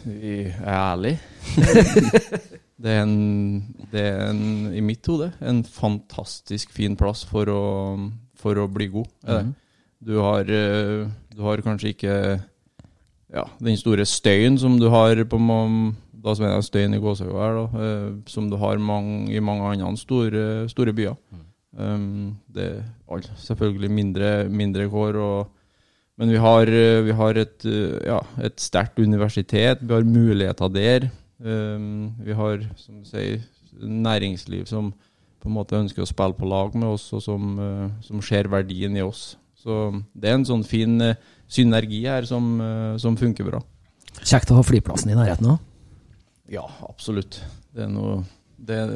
Jeg er ærlige. *laughs* det, er en, det er en, i mitt hode, en fantastisk fin plass for å, for å bli god. Mm. Du, har, eh, du har kanskje ikke ja, den store støyen som du har på da som er støyen i Gåsøya her, da, eh, som du har mange, i mange andre store, store byer. Um, det er selvfølgelig mindre, mindre kår, og, men vi har, eh, vi har et, ja, et sterkt universitet, vi har muligheter der. Um, vi har, som du sier, næringsliv som på en måte ønsker å spille på lag med oss, og som, eh, som ser verdien i oss. Så det er en sånn fin eh, synergi her som, eh, som funker bra. Kjekt å ha flyplassen i nærheten òg. Ja, absolutt. Det er noe Det er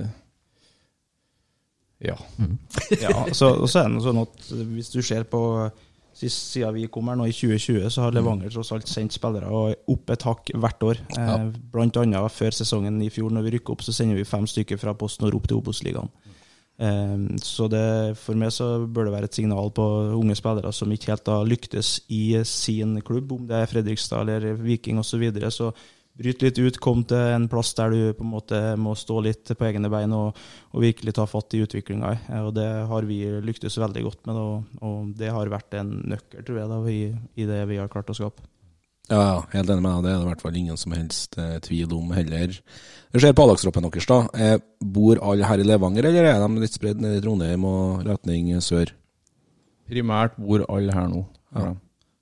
Ja. Ja, så, og så er det noe sånn at hvis du ser på sist siden vi kom her nå i 2020, så har Levanger tross alt sendt spillere og opp et hakk hvert år. Eh, blant annet før sesongen i fjor, når vi rykker opp, så sender vi fem stykker fra PostNord opp til Obos-ligaen. Eh, så det, for meg så bør det være et signal på unge spillere som ikke helt har lyktes i sin klubb, om det er Fredrikstad eller Viking osv. Så, videre, så bryte litt ut, komme til en plass der du på en måte må stå litt på egne bein og, og virkelig ta fatt i utviklinga. Og det har vi lyktes veldig godt med, og, og det har vært en nøkkel, tror jeg, da, i, i det vi har klart å skape. Ja, ja, helt enig med deg. Det er det i hvert fall ingen som helst eh, tvil om heller. Det skjer på A-lagstroppen deres, da. Eh, bor alle her i Levanger, eller er de litt spredd ned i Trondheim og retning sør? Primært bor alle her nå. Ja.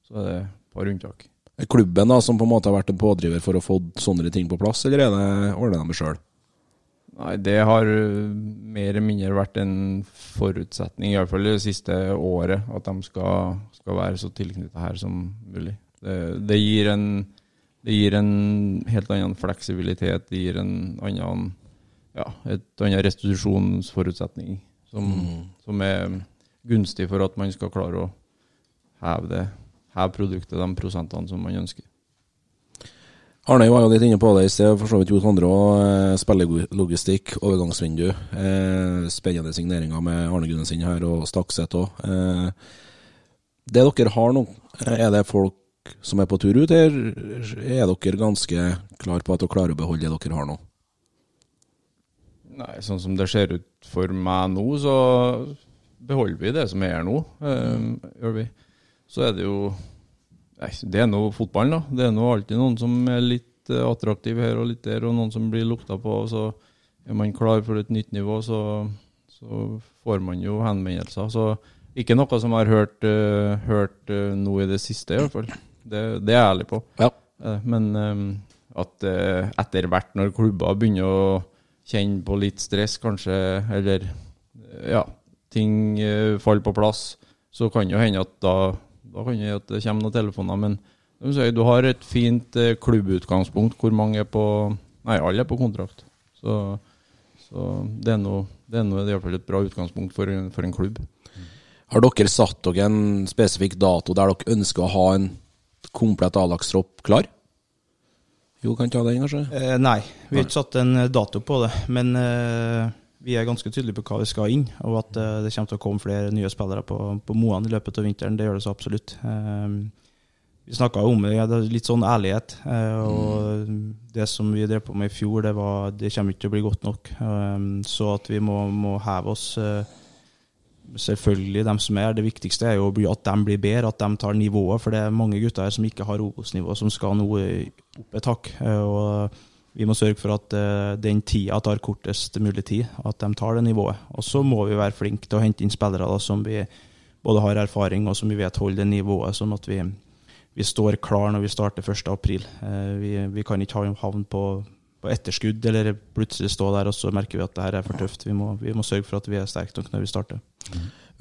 Så er det et par unntak. Klubben da, som på en måte har vært en pådriver for å få sånne ting på plass, eller er det ordna de det sjøl? Nei, det har uh, mer eller mindre vært en forutsetning, iallfall det siste året, at de skal, skal være så tilknyttet her som mulig. Det, det, gir en, det gir en helt annen fleksibilitet, det gir en annen ja, et annet restitusjonsforutsetning som, Mm. som er gunstig for at man skal klare å heve, det, heve produktet de prosentene som man ønsker. Arne var jo litt inne på det i sted, for så vidt Jo Sondre òg. Spillelogistikk, overgangsvindu. Eh, spennende signeringer med Arne Gunnesen her, og Stakset òg. Eh, det dere har nå, er det folk som er på tur ut, eller er dere ganske klar på at dere klarer å beholde det dere har nå? Nei, sånn som det ser ut for meg nå, så beholder vi det som er her nå. eh, gjør vi. Så er det jo Nei, det er nå fotballen, da. Det er nå alltid noen som er litt attraktive attraktiv her og litt der, og noen som blir lukta på. og Så er man klar for et nytt nivå, så, så får man jo henvendelser. Så ikke noe som jeg har hørt, uh, hørt uh, nå i det siste, i hvert fall. Det, det er jeg ærlig på. Ja. Uh, Men um, at eh, etter hvert, når klubber begynner å kjenne på litt stress, kanskje, eller eh, ja, ting eh, faller på plass, så kan jo hende at da, da kan det at det kommer noen telefoner. Men si, du har et fint eh, klubbutgangspunkt hvor mange er på Nei, alle er på kontrakt. Så, så det er nå det er nå i hvert fall et bra utgangspunkt for, for en klubb. Har dere satt dere en spesifikk dato der dere ønsker å ha en komplett A-lagstropp klar? Jo, kan ta den, kanskje? Eh, nei, vi har ikke satt en eh, dato på det. Men eh, vi er ganske tydelige på hva vi skal inn, og at eh, det kommer til å komme flere nye spillere på, på Moan i løpet av vinteren. Det gjør det så absolutt. Eh, vi snakka om det, ja, er litt sånn ærlighet. eh, og det som vi drev på med i fjor, det, var, det kommer ikke til å bli godt nok. Eh, så at vi må, må heve oss. Eh, selvfølgelig, dem som er Det viktigste er jo at de blir bedre, at de tar nivået. For det er mange gutter her som ikke har Obos-nivå, som skal nå opp et hakk. Og vi må sørge for at uh, den tida tar kortest mulig tid, at de tar det nivået. Og så må vi være flinke til å hente inn spillere da, som vi både har erfaring og som vi vet holder det nivået, sånn at vi, vi står klar når vi starter 1. april. Eh, Vi, vi kan ikke ha- havne på, på etterskudd eller plutselig stå der og så merker vi at det her er for tøft. Vi må, vi må sørge for at vi er sterke nok når vi starter.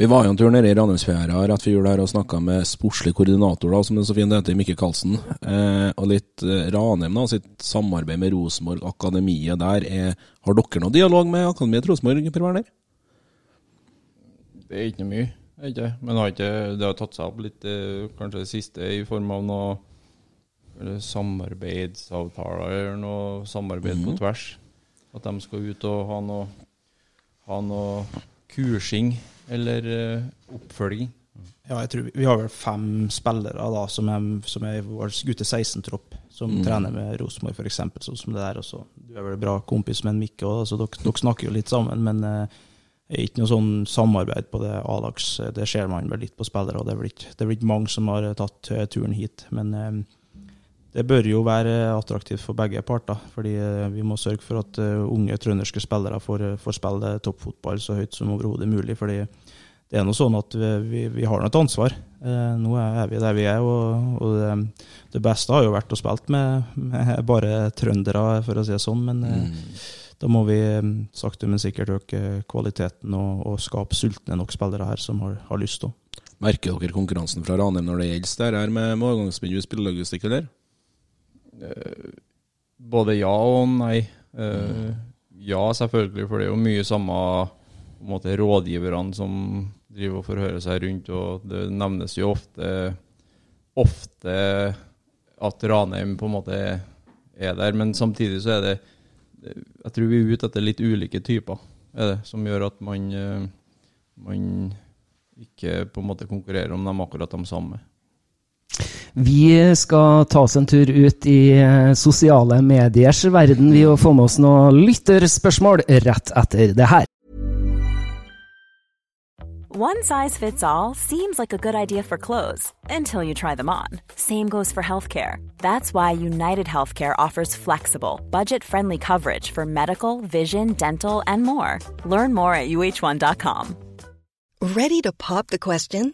Vi var jo en tur nede i Ranheimsfjæra rett før jul her og snakka med sportslig koordinator, da, som det så fint heter, Mikke Karlsen. Eh, og litt eh, Ranheim, da, sitt samarbeid med Rosenborg, akademiet der. Er, har dere noe dialog med akademiet Rosenborg, Per Werner? Det er ikke mye, er ikke men har ikke, det har tatt seg opp litt, eh, kanskje det siste, i form av noe samarbeidsavtaler eller noe samarbeid på tvers. At de skal ut og ha noe, ha noe kursing eller eh, oppfølging. Ja, jeg tror vi, har vel fem spillere da, som er, som er vår gutte 16-tropp, som trener med Rosenborg f.eks. Sånn som det der. Også. Du er vel bra kompis med en Mikke òg, så dere, dere snakker jo litt sammen. Men eh, det er ikke noe sånn samarbeid på det A-lags. Det ser man vel litt på spillere, og det er vel ikke, mange som har tatt eh, turen hit. Men eh, det bør jo være attraktivt for begge parter. fordi eh, vi må sørge for at eh, unge trønderske spillere får, eh, får spille toppfotball så høyt som overhodet mulig. fordi det er noe sånn at vi, vi, vi har et ansvar. Nå er vi der vi er, og, og det, det beste har jo vært å spille med, med bare trøndere, for å si det sånn. Men eh, da må vi sakte, men sikkert øke kvaliteten og, og skape sultne nok spillere her som har, har lyst til. Merker dere konkurransen fra Ranheim når det gjelder det her med overgangsvindu, spillelogistikk, eller? Både ja og nei. Mm. ja, selvfølgelig, for det er jo mye samme måte, rådgiverne som driver og forhører seg rundt, og det nevnes jo ofte, ofte at Ranheim på en måte er der, men samtidig så er det Jeg tror vi er ute etter litt ulike typer, er det, som gjør at man, eh, man ikke på en måte konkurrerer om dem akkurat de samme. Vi skal ta oss en tur ut i eh, sosiale mediers verden, ved å få med oss noen lytterspørsmål rett etter det her. One size fits all seems like a good idea for clothes until you try them on. Same goes for healthcare. That's why United Healthcare offers flexible, budget friendly coverage for medical, vision, dental, and more. Learn more at uh1.com. Ready to pop the question?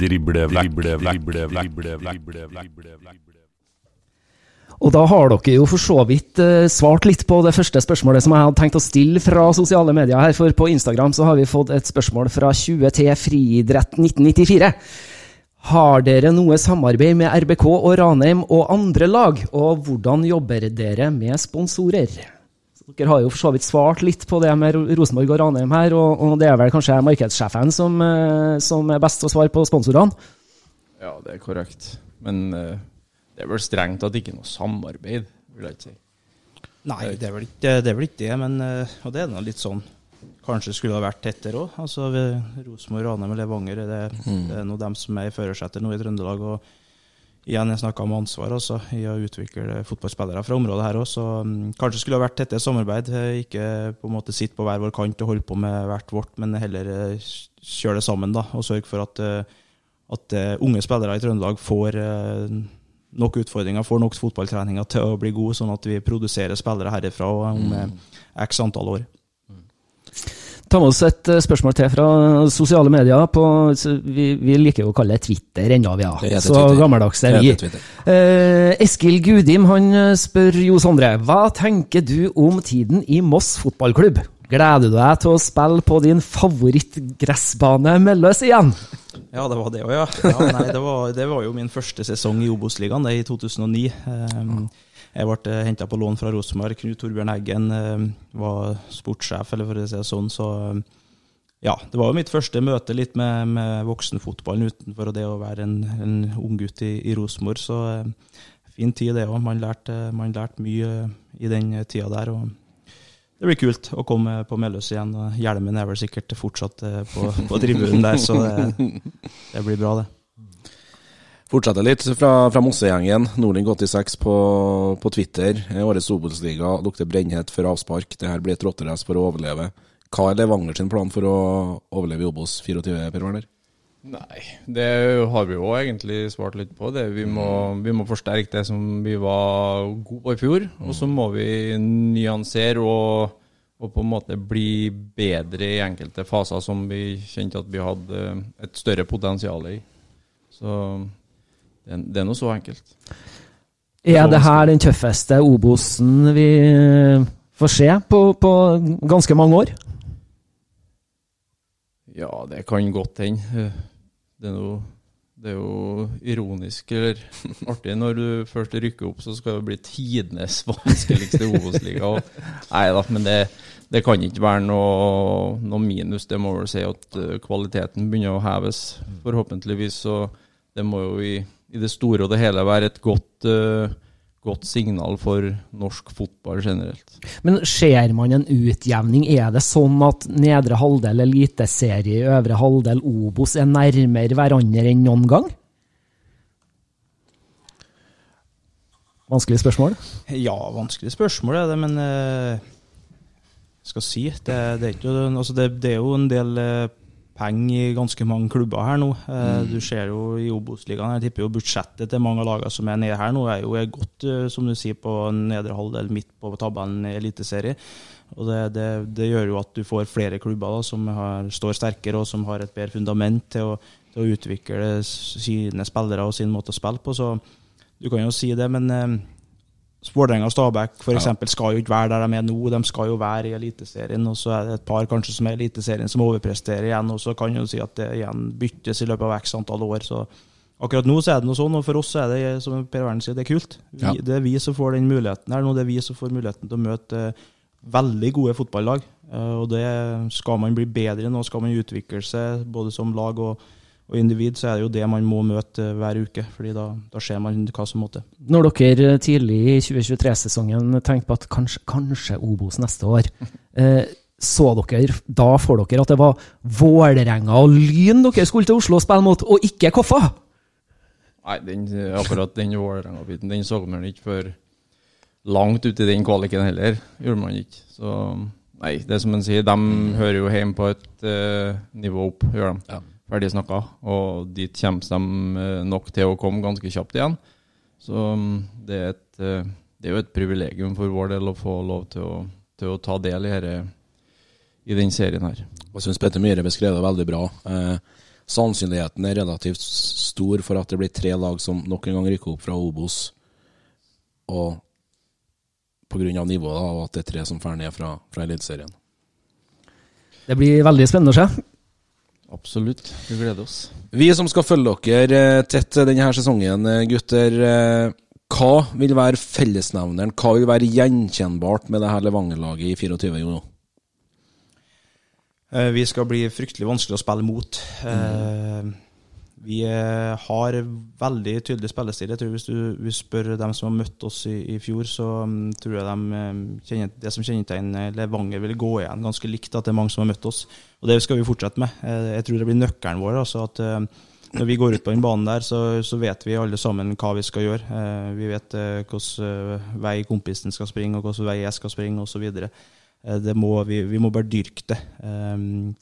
Drible vekk, drible vekk, drible vekk, drible vekk. Og da har dere jo for så vidt eh, svart litt på det første spørsmålet som jeg hadde tenkt å stille fra sosiale medier her, for på Instagram så har vi fått et spørsmål fra 20T Friidrett 1994. Har dere noe samarbeid med RBK og Ranheim og andre lag, og hvordan jobber dere med sponsorer? Dere har jo for så vidt svart litt på det med Rosenborg og Ranheim her, og, og det er vel kanskje markedssjefen som, eh, som er best til å svare på sponsorene? Ja, det er korrekt. Men uh, det er vel strengt tatt ikke noe samarbeid, vil jeg ikke si. Nei, det er vel ikke det, er vel ikke det men uh, Og det er nå litt sånn Kanskje skulle det ha vært tettere òg. Altså, Rosenborg, Ranheim og Levanger det, Mm. det er nå dem som er i førersetet nå i Trøndelag. Og igjen, jeg snakka om ansvar også, i å utvikle fotballspillere fra området her òg. Så mm, kanskje skulle det ha vært tettere samarbeid. eh, Ikke på en måte sitte på hver vår kant og holde på med hvert vårt, men heller eh, kjøre det sammen da, og sørge for at, eh, at unge spillere i Trøndelag får nok utfordringer, får nok fotballtreninger til å bli gode, sånn at vi produserer spillere herifra om eh, x antall år. Ta med oss et eh, spørsmål til fra sosiale medier. På, vi, vi liker jo å kalle det Twitter ennå, vi. Ja. Så gammeldags er vi. Eh, Eskil Gudim han eh, spør Jo Sondre, hva tenker du om tiden i Moss fotballklubb? Gleder du deg til å spille på din favorittgressbane Melløs igjen? Ja, det var det òg, ja. *laughs* ja nei, det, var, det var jo min første sesong i Obos-ligaen, det i 2009. Um, jeg ble henta på lån fra Rosenborg. Knut Torbjørn Eggen um, var sportssjef, eller for å si det sånn. Så um, ja, det var jo mitt første møte litt med, med voksenfotballen utenfor det å være en, en ung gutt i, i Rosenborg. Så fin tid, det òg. Man lærte man lærte mye i den tida der. og det blir kult å komme på Melløs igjen. Hjelmen er vel sikkert fortsatt eh, på, på tribunen der, så det, *laughs* det blir bra, det. Fortsetter litt fra, fra Mossegjengen. Nordling86 på, på Twitter. Eh, Årets Obos-liga lukter brennhet før avspark. Det her blir et rotterace for å overleve. Hva er Levanger sin plan for å overleve i Obos 24, Per Werner? Nei, det har vi jo egentlig svart litt på. Det. Vi, må, vi må forsterke det som vi var gode på i fjor. Og så må vi nyansere og, og på en måte bli bedre i enkelte faser som vi kjente at vi hadde et større potensial i. Så det, er- det er nå så enkelt. Er det her den tøffeste Obosen vi eh, får se på, på ganske mange år? Ja, det kan godt hende. Det er, noe, det er jo ironisk eller *laughs* artig når du først rykker opp, så skal det bli tidenes vanskeligste Obos-liga. Nei da, men det, det kan ikke være noe, noe minus. Det må vel si at eh, kvaliteten begynner å heves, forhåpentligvis. Så det må jo i, i det store og det hele være et godt, uh, godt signal for norsk fotball generelt. Men ser man en utjevning? Er det sånn at nedre halvdel eliteserie, øvre halvdel Obos er nærmere hverandre enn noen gang? Vanskelig spørsmål. Ja, vanskelig spørsmål er det, men uh, skal si det, det, er ikke, altså det, det er jo en del eh, penger i ganske mange klubber her nå. Eh, Mm. Du ser jo i Obos-ligaen, jeg tipper jo budsjettet til mange av lagene som er nede her nå, er jo er godt, eh, som du sier, på nedre halvdel midt på tabellen i Eliteserie. Og det, det, det gjør jo at du får flere klubber da, som har, står sterkere, og som har et bedre fundament til å, til å utvikle sine spillere og sin måte å spille på. Så du kan jo si det, men eh, Vålerenga og Stabæk for eksempel, skal jo ikke være der de er nå. De skal jo være i Eliteserien. Og så er det et par kanskje som er i Eliteserien som overpresterer igjen. Og så kan jo si at det igjen byttes i løpet av x antall år. Så akkurat nå så er det noe sånn, og for oss er det som Per Verden sier, det er kult. Vi, Ja. Det er vi som får den muligheten her nå. Det er vi som får muligheten til å møte eh, veldig gode fotballag. Eh, Og det skal man bli bedre nå, skal man utvikle seg både som lag og, og individ, så er det jo det man må møte eh, hver uke. fordi da, da ser man hva som må til. Når dere tidlig i 2023-sesongen tenkte på at kanskje, kanskje Obos neste år, *laughs* eh, så dere da for dere at det var Vålerenga og Lyn dere skulle til Oslo og spille mot, og ikke Koffa? Nei, den, akkurat den Vålerenga-biten den så man ikke før langt ut i den kvaliken heller. Gjorde man ikke. Så nei, det er som man sier, de hører jo hjemme på et uh, nivå opp, gjør de. Ja. Ferdig snakka. Og dit kommer de eh, nok til å komme ganske kjapt igjen. Så mm, det er, et, eh, det er jo et privilegium for vår del å få lov til å, til å ta del i, dette, i den serien her. Jeg syns Petter Myhre beskrev det veldig bra. Eh, sannsynligheten er relativt stor for at det blir tre lag som nok en gang rykker opp fra Obos. Og pga. nivået, da, og at det er tre som drar ned fra, fra Eliteserien. Det blir veldig spennende å se. Absolutt. Vi gleder oss. Vi som skal følge dere eh, tett denne sesongen, eh, gutter. eh, Hva vil være fellesnevneren? Hva vil være gjenkjennbart med det her Levanger-laget i 24, Jono? Eh, Vi skal bli fryktelig vanskelig å spille mot. Eh, Vi eh, har veldig tydelig spillestil. Jeg tror Hvis du spør dem som har møtt oss i, i fjor, så mm, tror jeg de, eh, kjenner, det som kjennetegner Levanger, vil gå igjen ganske likt. At det er mange som har møtt oss. Og det skal vi fortsette med. Eh, Jeg tror det blir nøkkelen vår. altså at når vi går ut på den banen der, så, så vet vi alle sammen hva vi skal gjøre. Vi vet hvilken vei kompisen skal springe, og hvilken vei jeg skal springe, osv. Må, vi, vi må bare dyrke det.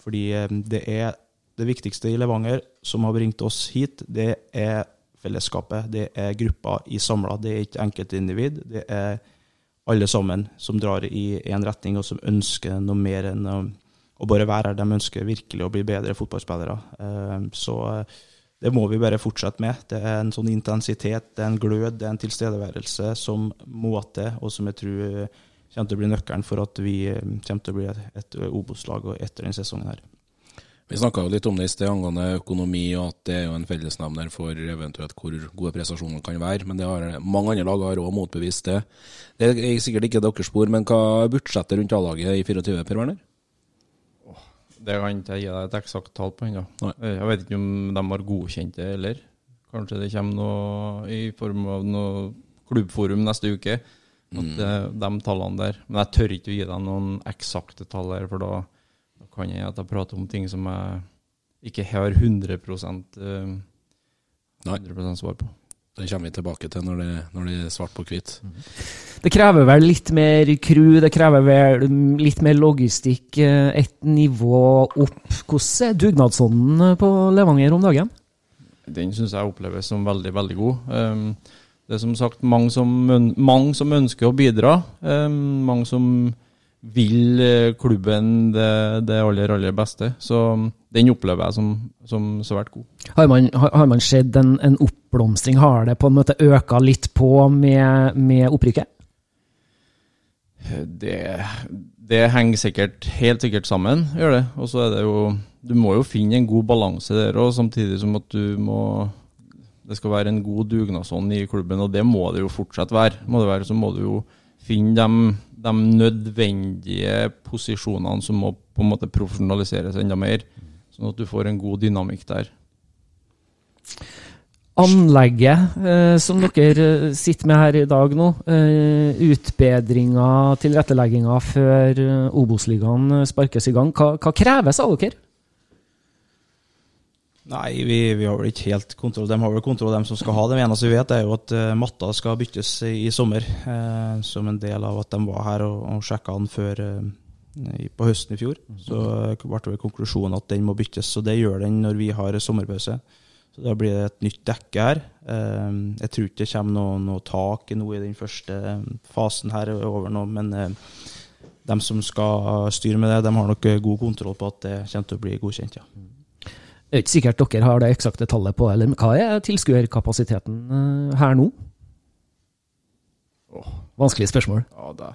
Fordi det er det viktigste i Levanger som har bringt oss hit. Det er fellesskapet. Det er gruppa i samla. Det er ikke enkeltindivid. Det er alle sammen som drar i én retning, og som ønsker noe mer enn å, bare være her. De ønsker virkelig å bli bedre fotballspillere. Um, så uh, det må vi bare fortsette med. Det er en sånn intensitet, det er en glød, det er en tilstedeværelse som må til, og som jeg tror kommer til å bli nøkkelen for at vi eh, kommer til å bli et Obos-lag etter denne sesongen her. Vi snakka litt om det i sted angående økonomi, og at det er jo en fellesnevner for eventuelt hvor gode prestasjoner kan være. Men det har, mange andre lag har òg motbevist det. Det er sikkert ikke deres spor, men hva er budsjettet rundt A-laget i 24, Per Werner? Det kan ikke jeg gi deg et eksakt tall på ennå. Jeg vet ikke om de har godkjent det eller Kanskje det kommer noe i form av noe klubbforum neste uke. At Mm. det, de tallene der. Men jeg tør ikke å gi deg noen eksakte tall her, for da kan jeg at jeg prater om ting som jeg ikke har 100 eh, 100% svar på. Den kommer vi tilbake til når det, når det er svart på hvitt. Det krever vel litt mer crew, det krever vel litt mer logistikk, eh, et nivå opp. Hvordan er dugnadsånden på Levanger om dagen? Den syns jeg oppleves som veldig, veldig god. Um, det er som sagt mange som, mange som ønsker å bidra. Um, mange som vil eh, klubben det, det aller, aller beste. Så um, den opplever jeg som, som svært god. Har man, har, man sett en, en oppblomstring? Har det på en måte øka litt på med, med opprykket? Det, det henger sikkert, helt sikkert sammen, gjør det. Og så er det jo Du må jo finne en god balanse der òg, samtidig som at du må Det skal være en god dugnadsånd i klubben, og det må det jo fortsatt være. Må det være så må du jo finne de, de nødvendige posisjonene som må på en måte profesjonaliseres enda mer, sånn at du får en god dynamikk der. Anlegget eh, som dere eh, sitter med her i dag nå, eh, utbedringer, tilrettelegginger før eh, Obos-ligaen eh, sparkes i gang, hva, hva kreves av dere? Nei, vi, vi har vel ikke helt kontroll. De har vel kontroll, de som skal ha det. Det eneste vi vet, er jo at uh, matta skal byttes i, i sommer. uh, som en del av at de var her og, og sjekka den før, uh, på høsten i fjor. Så ble det konklusjonen at den må byttes. Så det gjør den når vi har sommerpause. Så da blir det et nytt dekke her. Jeg tror ikke det kommer noe, noe tak noe i den første fasen her over nå, men de som skal styre med det, de har nok god kontroll på at det kommer til å bli godkjent, ja. Det er ikke sikkert dere har det eksakte tallet på, eller hva er tilskuerkapasiteten eh, her nå? Vanskelig spørsmål. Ja, det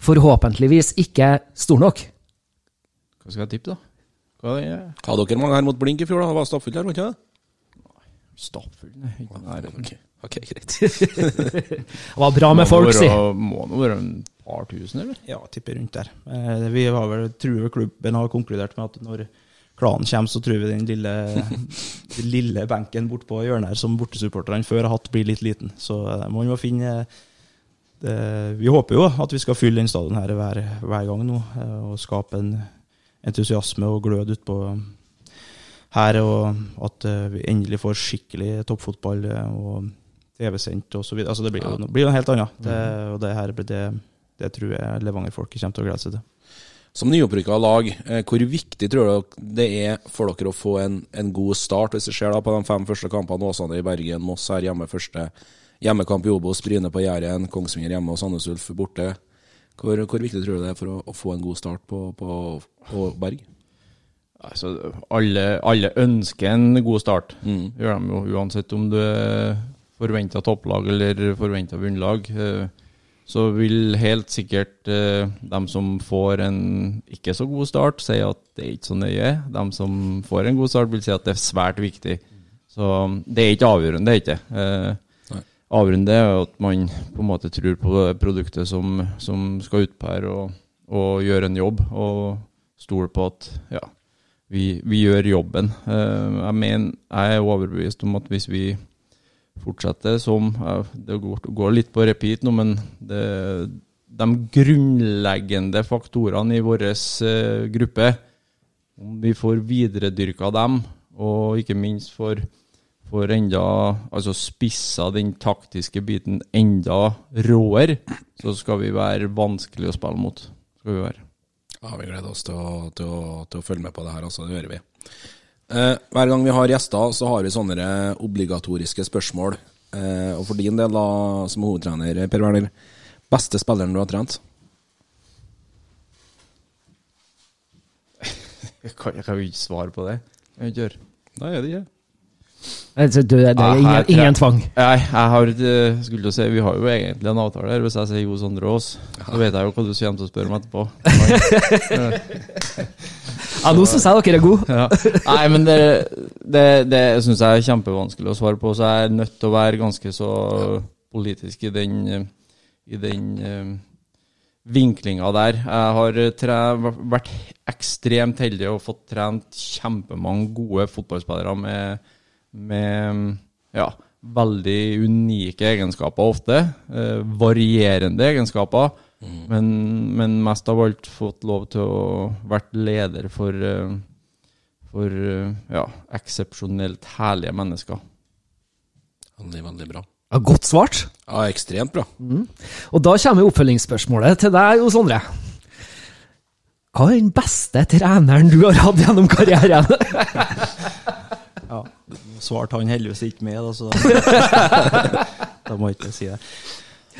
Forhåpentligvis ikke stor nok. Hva skal jeg tippe, da? Hva er det? Hadde dere mange her mot blink i fjor? da? Det var stappfullt her, var ikke det? Stappfull? Nei, ikke nei, det Ok, greit. *laughs* Det var bra med folk, si. Må nå være en par tusen, eller? Ja, tipper rundt der. Eh, Vi har vel, tror vel klubben har konkludert med at når klanen kommer, så tror vi den lille, *laughs* den lille benken bortpå hjørnet her som bortesupporterne før har hatt, blir litt liten. Så eh, man må finne det, Vi håper jo at vi skal fylle den stadion her hver, hver gang nå, eh, og skape en entusiasme og glød utpå her, og at eh, vi endelig får skikkelig toppfotball eh, og TV-sendt videre. Altså, det blir jo, blir jo noe helt annet. Det, og det her det, det tror jeg Levanger-folket kommer til å glede seg til. Som nyopprykka lag, eh, hvor viktig tror dere det er for dere å få en, en god start, hvis det skjer da på de fem første kampene? Åsane i Bergen, Moss her hjemme første. Hjemmekamp i Obos, Bryne på Jæren, Kongsvinger hjemme og Sandnes Ulf borte. Hvor, hvor viktig tror du det er for å, å få en god start på, på, på Berg? Altså, alle, alle ønsker en god start. Mm. Gjør de jo, uansett om du er forventa topplag eller forventa bunnlag. eh, Så vil helt sikkert de dem som får en ikke så god start, si at det er ikke så nøye. De som får en god start, vil si at det er svært viktig. Så det er ikke avgjørende, det er ikke. Eh, Avgjørende er at man på en måte tror på produktet som, som skal ut på her, og, og gjøre en jobb. Og stole på at ja, vi, vi gjør jobben. Eh, jeg mener, jeg er overbevist om at hvis vi fortsetter som Det går, litt på repeat nå, men det, de grunnleggende faktorene i vår eh, gruppe, om vi får videredyrka dem, og ikke minst får, får enda Altså spissa den taktiske biten enda råere, så skal vi være vanskelig å spille mot. Skal vi være. Ja, Vi gleder oss til å, til å, til å følge med på det her, altså. Det gjør vi. Eh, hver gang vi har gjester, så har vi sånne obligatoriske spørsmål. Eh, og for din del, da, som hovedtrener, Per Werner, beste spilleren du har trent? Jeg *laughs* kan, jeg kan jo ikke svare på det. Jeg gjør. Nei, er det ikke. Altså, du, det er ingen, her- ingen tvang. Nei, jeg har eh, skulle til å si, Vi har jo egentlig en avtale her. Hvis jeg sier Jo Sondre Aas, så vet jeg jo hva du kommer til å spørre meg etterpå. *laughs* *laughs* Ja, nå syns jeg dere er gode. ja. Nei, men det, det, det syns jeg er kjempevanskelig å svare på, så jeg er nødt til å være ganske så politisk i den, i den eh, vinklinga der. Jeg har tre, vært ekstremt heldig og fått trent kjempemange gode fotballspillere med, med ja, veldig unike egenskaper ofte. Eh, varierende egenskaper. Men, men mest av alt fått lov til å vært leder for, eh, for eh, ja, eksepsjonelt herlige mennesker. Veldig, veldig bra. Ja, godt svart. Ja, ekstremt bra. Og da kommer oppfølgingsspørsmålet til deg, Jo Sondre. Hva er den beste treneren du har hatt gjennom karrieren? *laughs* Ja, svarte han heldigvis ikke med, da, så da, *laughs* da må jeg ikke si det.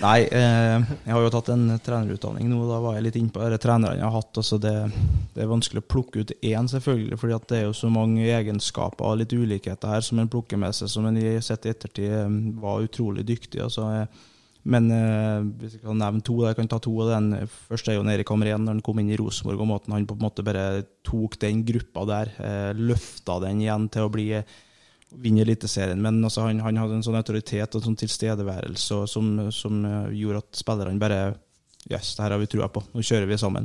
Nei, eh, jeg har jo tatt en trenerutdanning nå, da var jeg litt innpå de trenerne jeg har hatt. Altså det, det er vanskelig å plukke ut én, selvfølgelig, fordi det er jo så mange egenskaper og litt ulikheter her som en plukker med seg, som en i sett i ettertid eh, var utrolig dyktig. Altså, eh, men eh, hvis jeg kan nevne to, jeg kan ta to av den. Først er jo Erik Hamren, når han kom inn i Rosenborg, og måten han på en måte bare tok den gruppa der, eh, løfta den igjen til å bli vinne Eliteserien, men altså han, han hadde en sånn autoritet og en sånn tilstedeværelse som, som eh, gjorde at spillerne bare Yes, det her har vi trua på, nå kjører vi sammen.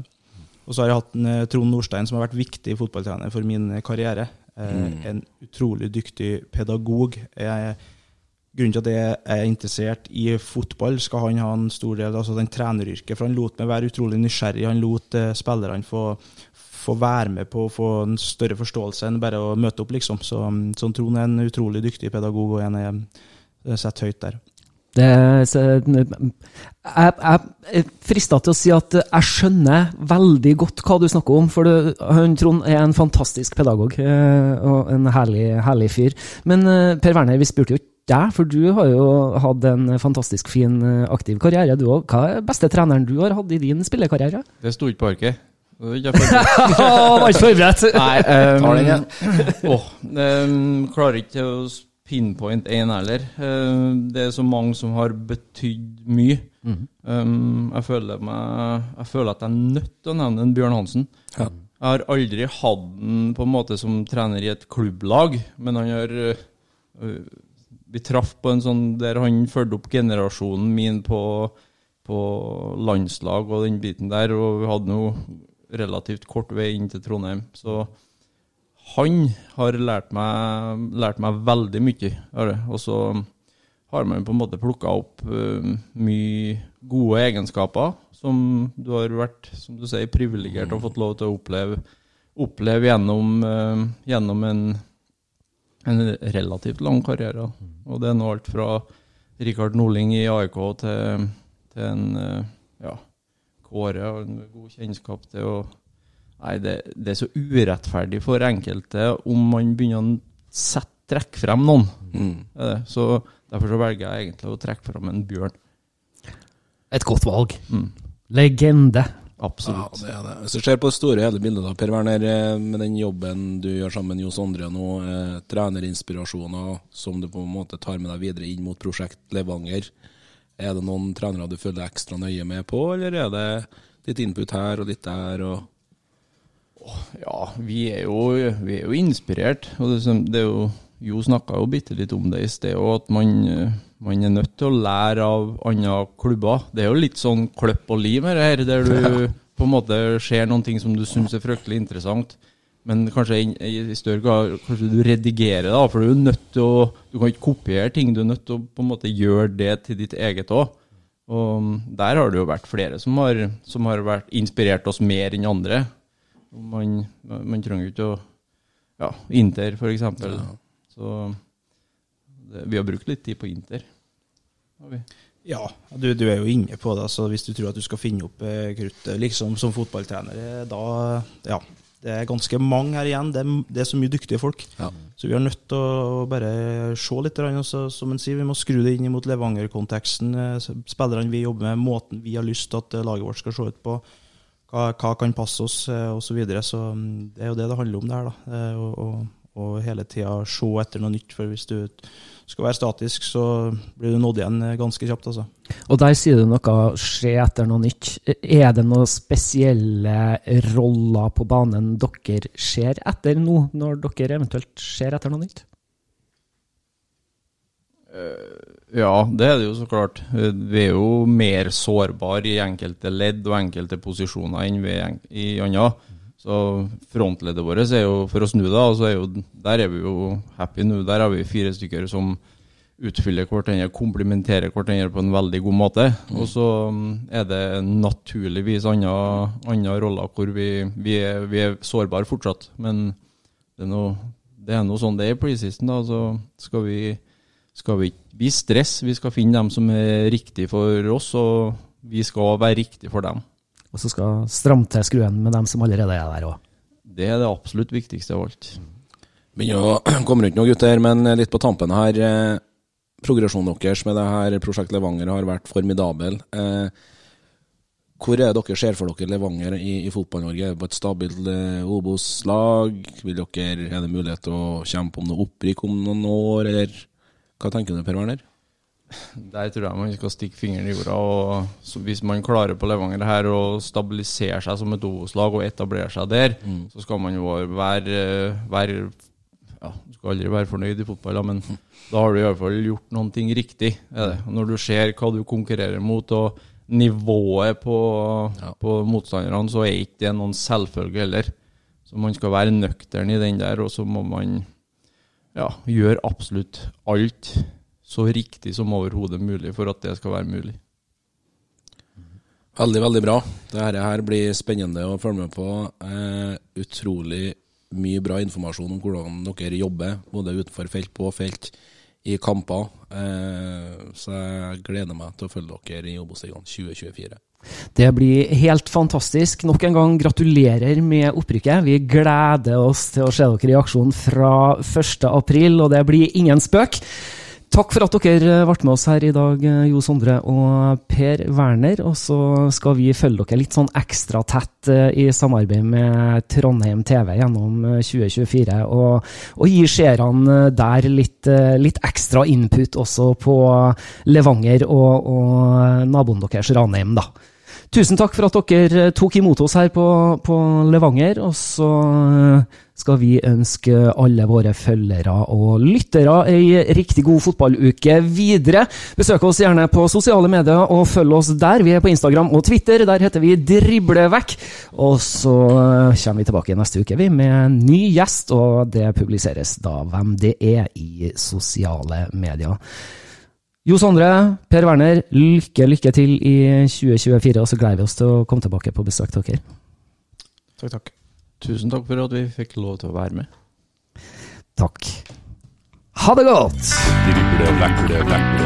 Og så har jeg hatt en, eh, Trond Nordstein, som har vært viktig fotballtrener for min eh, karriere. Mm. En utrolig dyktig pedagog. Jeg, grunnen til at jeg er interessert i fotball, skal han ha en stor del altså den treneryrket. For han lot meg være utrolig nysgjerrig. Han lot spillerne få, få være med på å få en større forståelse enn bare å møte opp, liksom. Så, så Trond er en utrolig dyktig pedagog, og en jeg jeg setter høyt der. Det, så, jeg, jeg er frista til å si at jeg skjønner veldig godt hva du snakker om, for du, han Trond er en fantastisk pedagog eh, og en herlig, herlig fyr. Men eh, Per Werner, vi spurte jo ikke deg, for du har jo hatt en fantastisk fin, eh, aktiv karriere, du òg. Hva er beste treneren du har hatt i din spillekarriere? Det sto ikke på arket. Det *laughs* var ikke forberedt. Nei, um, åh, um, klarer ikke å pinpoint én heller. Uh, det er så mange som har betydd mye. Mm. Um, jeg, føler meg, jeg føler at jeg er nødt til å nevne en Bjørn Hansen. Ja. Jeg har aldri hatt den på en måte som trener i et klubblag, men han har uh, Vi traff på en sånn der han fulgte opp generasjonen min på, på landslag og den biten der, og vi hadde nå relativt kort vei inn til Trondheim. Så han har lært meg, lært meg veldig mye. Og så har man på en måte plukka opp eh, mye gode egenskaper som du har vært som du sier, privilegert og fått lov til å oppleve, oppleve gjennom, eh, gjennom en, en relativt lang karriere. Og det er nå alt fra Rikard Norling i AIK til, til en eh, ja, Kåre og en god kjennskap til å Nei, det, det er så urettferdig for enkelte om man begynner å sette, trekke frem noen. Mm. Så Derfor så velger jeg egentlig å trekke frem en bjørn. Et godt valg. Mm. Legende. Absolutt. Ja, det er det. Hvis du ser på det store hele bildet, da, Per Werner, eh, med den jobben du gjør sammen med Johs Andre nå, eh, trenerinspirasjoner som du på en måte tar med deg videre inn mot prosjekt Levanger, er det noen trenere du følger ekstra nøye med på, eller er det litt input her og litt der? og Ja, vi er jo, vi er jo inspirert. og det, det er jo, Jo snakka jo bitte litt om det i sted, og at man, man er nødt til å lære av andre klubber. Det er jo litt sånn kløpp og lim her, der du *laughs* på en måte ser noen ting som du syns er fryktelig interessant. Men kanskje i, i større grad kanskje du redigerer, da, for du er nødt til å Du kan ikke kopiere ting, du er nødt til å på en måte gjøre det til ditt eget òg. Og der har det jo vært flere som har, som har vært inspirert oss mer enn andre. Man, man trenger jo ikke å Ja, Inter, for eksempel. Så det, vi har brukt litt tid på Inter. Har vi. Ja, du, du er jo inne på det. så hvis du tror at du skal finne opp eh, kruttet liksom som fotballtrener, eh, da Ja. Det er ganske mange her igjen. Det er, det er så mye dyktige folk. Ja. Så vi er nødt til å bare se litt. grann, så, som en sier, Vi må skru det inn mot Levanger-konteksten. eh, Spillerne vi jobber med, måten vi har lyst til at eh, laget vårt skal se ut på. Hva, hva kan passe oss, eh, osv. Så, videre. så mm, det er jo det det handler om, det her. da. Og, og, og hele tida se etter noe nytt. For hvis du skal være statisk, så blir du nådd igjen eh, ganske kjapt. altså. Og der sier du noe se etter noe nytt. Er det noen spesielle roller på banen dere ser etter nå, når dere eventuelt ser etter noe nytt? Ja, det er det jo så klart. Eh, Vi er jo mer sårbare i enkelte ledd og enkelte posisjoner enn vi er i andre. Så frontleddet vårt er jo, for å snu det, så er jo, der er vi jo happy nå. Der har vi fire stykker som utfyller hverandre, komplementerer hverandre på en veldig god måte. Og så mm, er det naturligvis andre, roller hvor vi, vi, er, vi er sårbare fortsatt. Men det er noe sånn det er i preseason, da. Så skal vi skal vi ikke bli stress. Vi skal finne dem som er riktige for oss, og vi skal være riktige for dem. Og så skal stramme til skruen med dem som allerede er der òg. Det er det absolutt viktigste av alt. Begynner å *clears throat* komme rundt noen gutter, men litt på tampen her. Eh, progresjonen deres med det her Prosjekt Levanger har vært formidabel. Eh, hvor er det dere ser for dere Levanger i, i Fotball-Norge? Er det på et stabilt eh, Obos-lag? Er det mulighet til å kjempe om noe opprykk om noen år, eller hva tenker du, Per Werner? Der tror jeg man skal stikke fingeren i jorda. og så Hvis man klarer på Levanger her å stabilisere seg som et Obos-lag og etablere seg der, så skal man jo være, være ja, Du skal aldri være fornøyd i fotball, men da har du i hvert fall gjort noen ting riktig. Når du ser hva du konkurrerer mot, og nivået på, på motstanderne, så er ikke det noen selvfølge heller. Så man skal være nøktern i den der, og så må man ja, gjøre absolutt alt så riktig som overhodet mulig for at det skal være mulig. Veldig, veldig bra. Dette her blir spennende å følge med på. Eh, utrolig mye bra informasjon om hvordan dere jobber, både utenfor felt, på felt, i kamper. Eh, så jeg gleder meg til å følge dere i Obos-ligaen 2024. Det blir helt fantastisk. Nok en gang gratulerer med opprykket. Vi gleder oss til å se dere i aksjon fra 1.4, og det blir ingen spøk. Takk for at dere ble med oss her i dag, Jo Sondre og Per Werner. Og så skal vi følge dere litt sånn ekstra tett eh, i samarbeid med Trondheim TV gjennom 2024. Eh, og, og gi seerne der litt, eh, litt, ekstra input også på Levanger og, og naboen deres Ranheim, da. Tusen takk for at dere tok imot oss her på, på Levanger. Og så skal vi ønske alle våre følgere og lyttere ei riktig god fotballuke videre. Besøk oss gjerne på sosiale medier og følg oss der. Vi er på Instagram og Twitter. Der heter vi Driblevekk. Og så kommer vi tilbake neste uke vi med en ny gjest, og det publiseres da hvem det er i sosiale medier. Jo Sondre, Per Werner, lykke, lykke til i 2024, og så gleder vi oss til å komme tilbake på besøk til dere. Takk, takk. Tusen takk for at vi fikk lov til å være med. Takk. Ha det godt! Drible, vekle.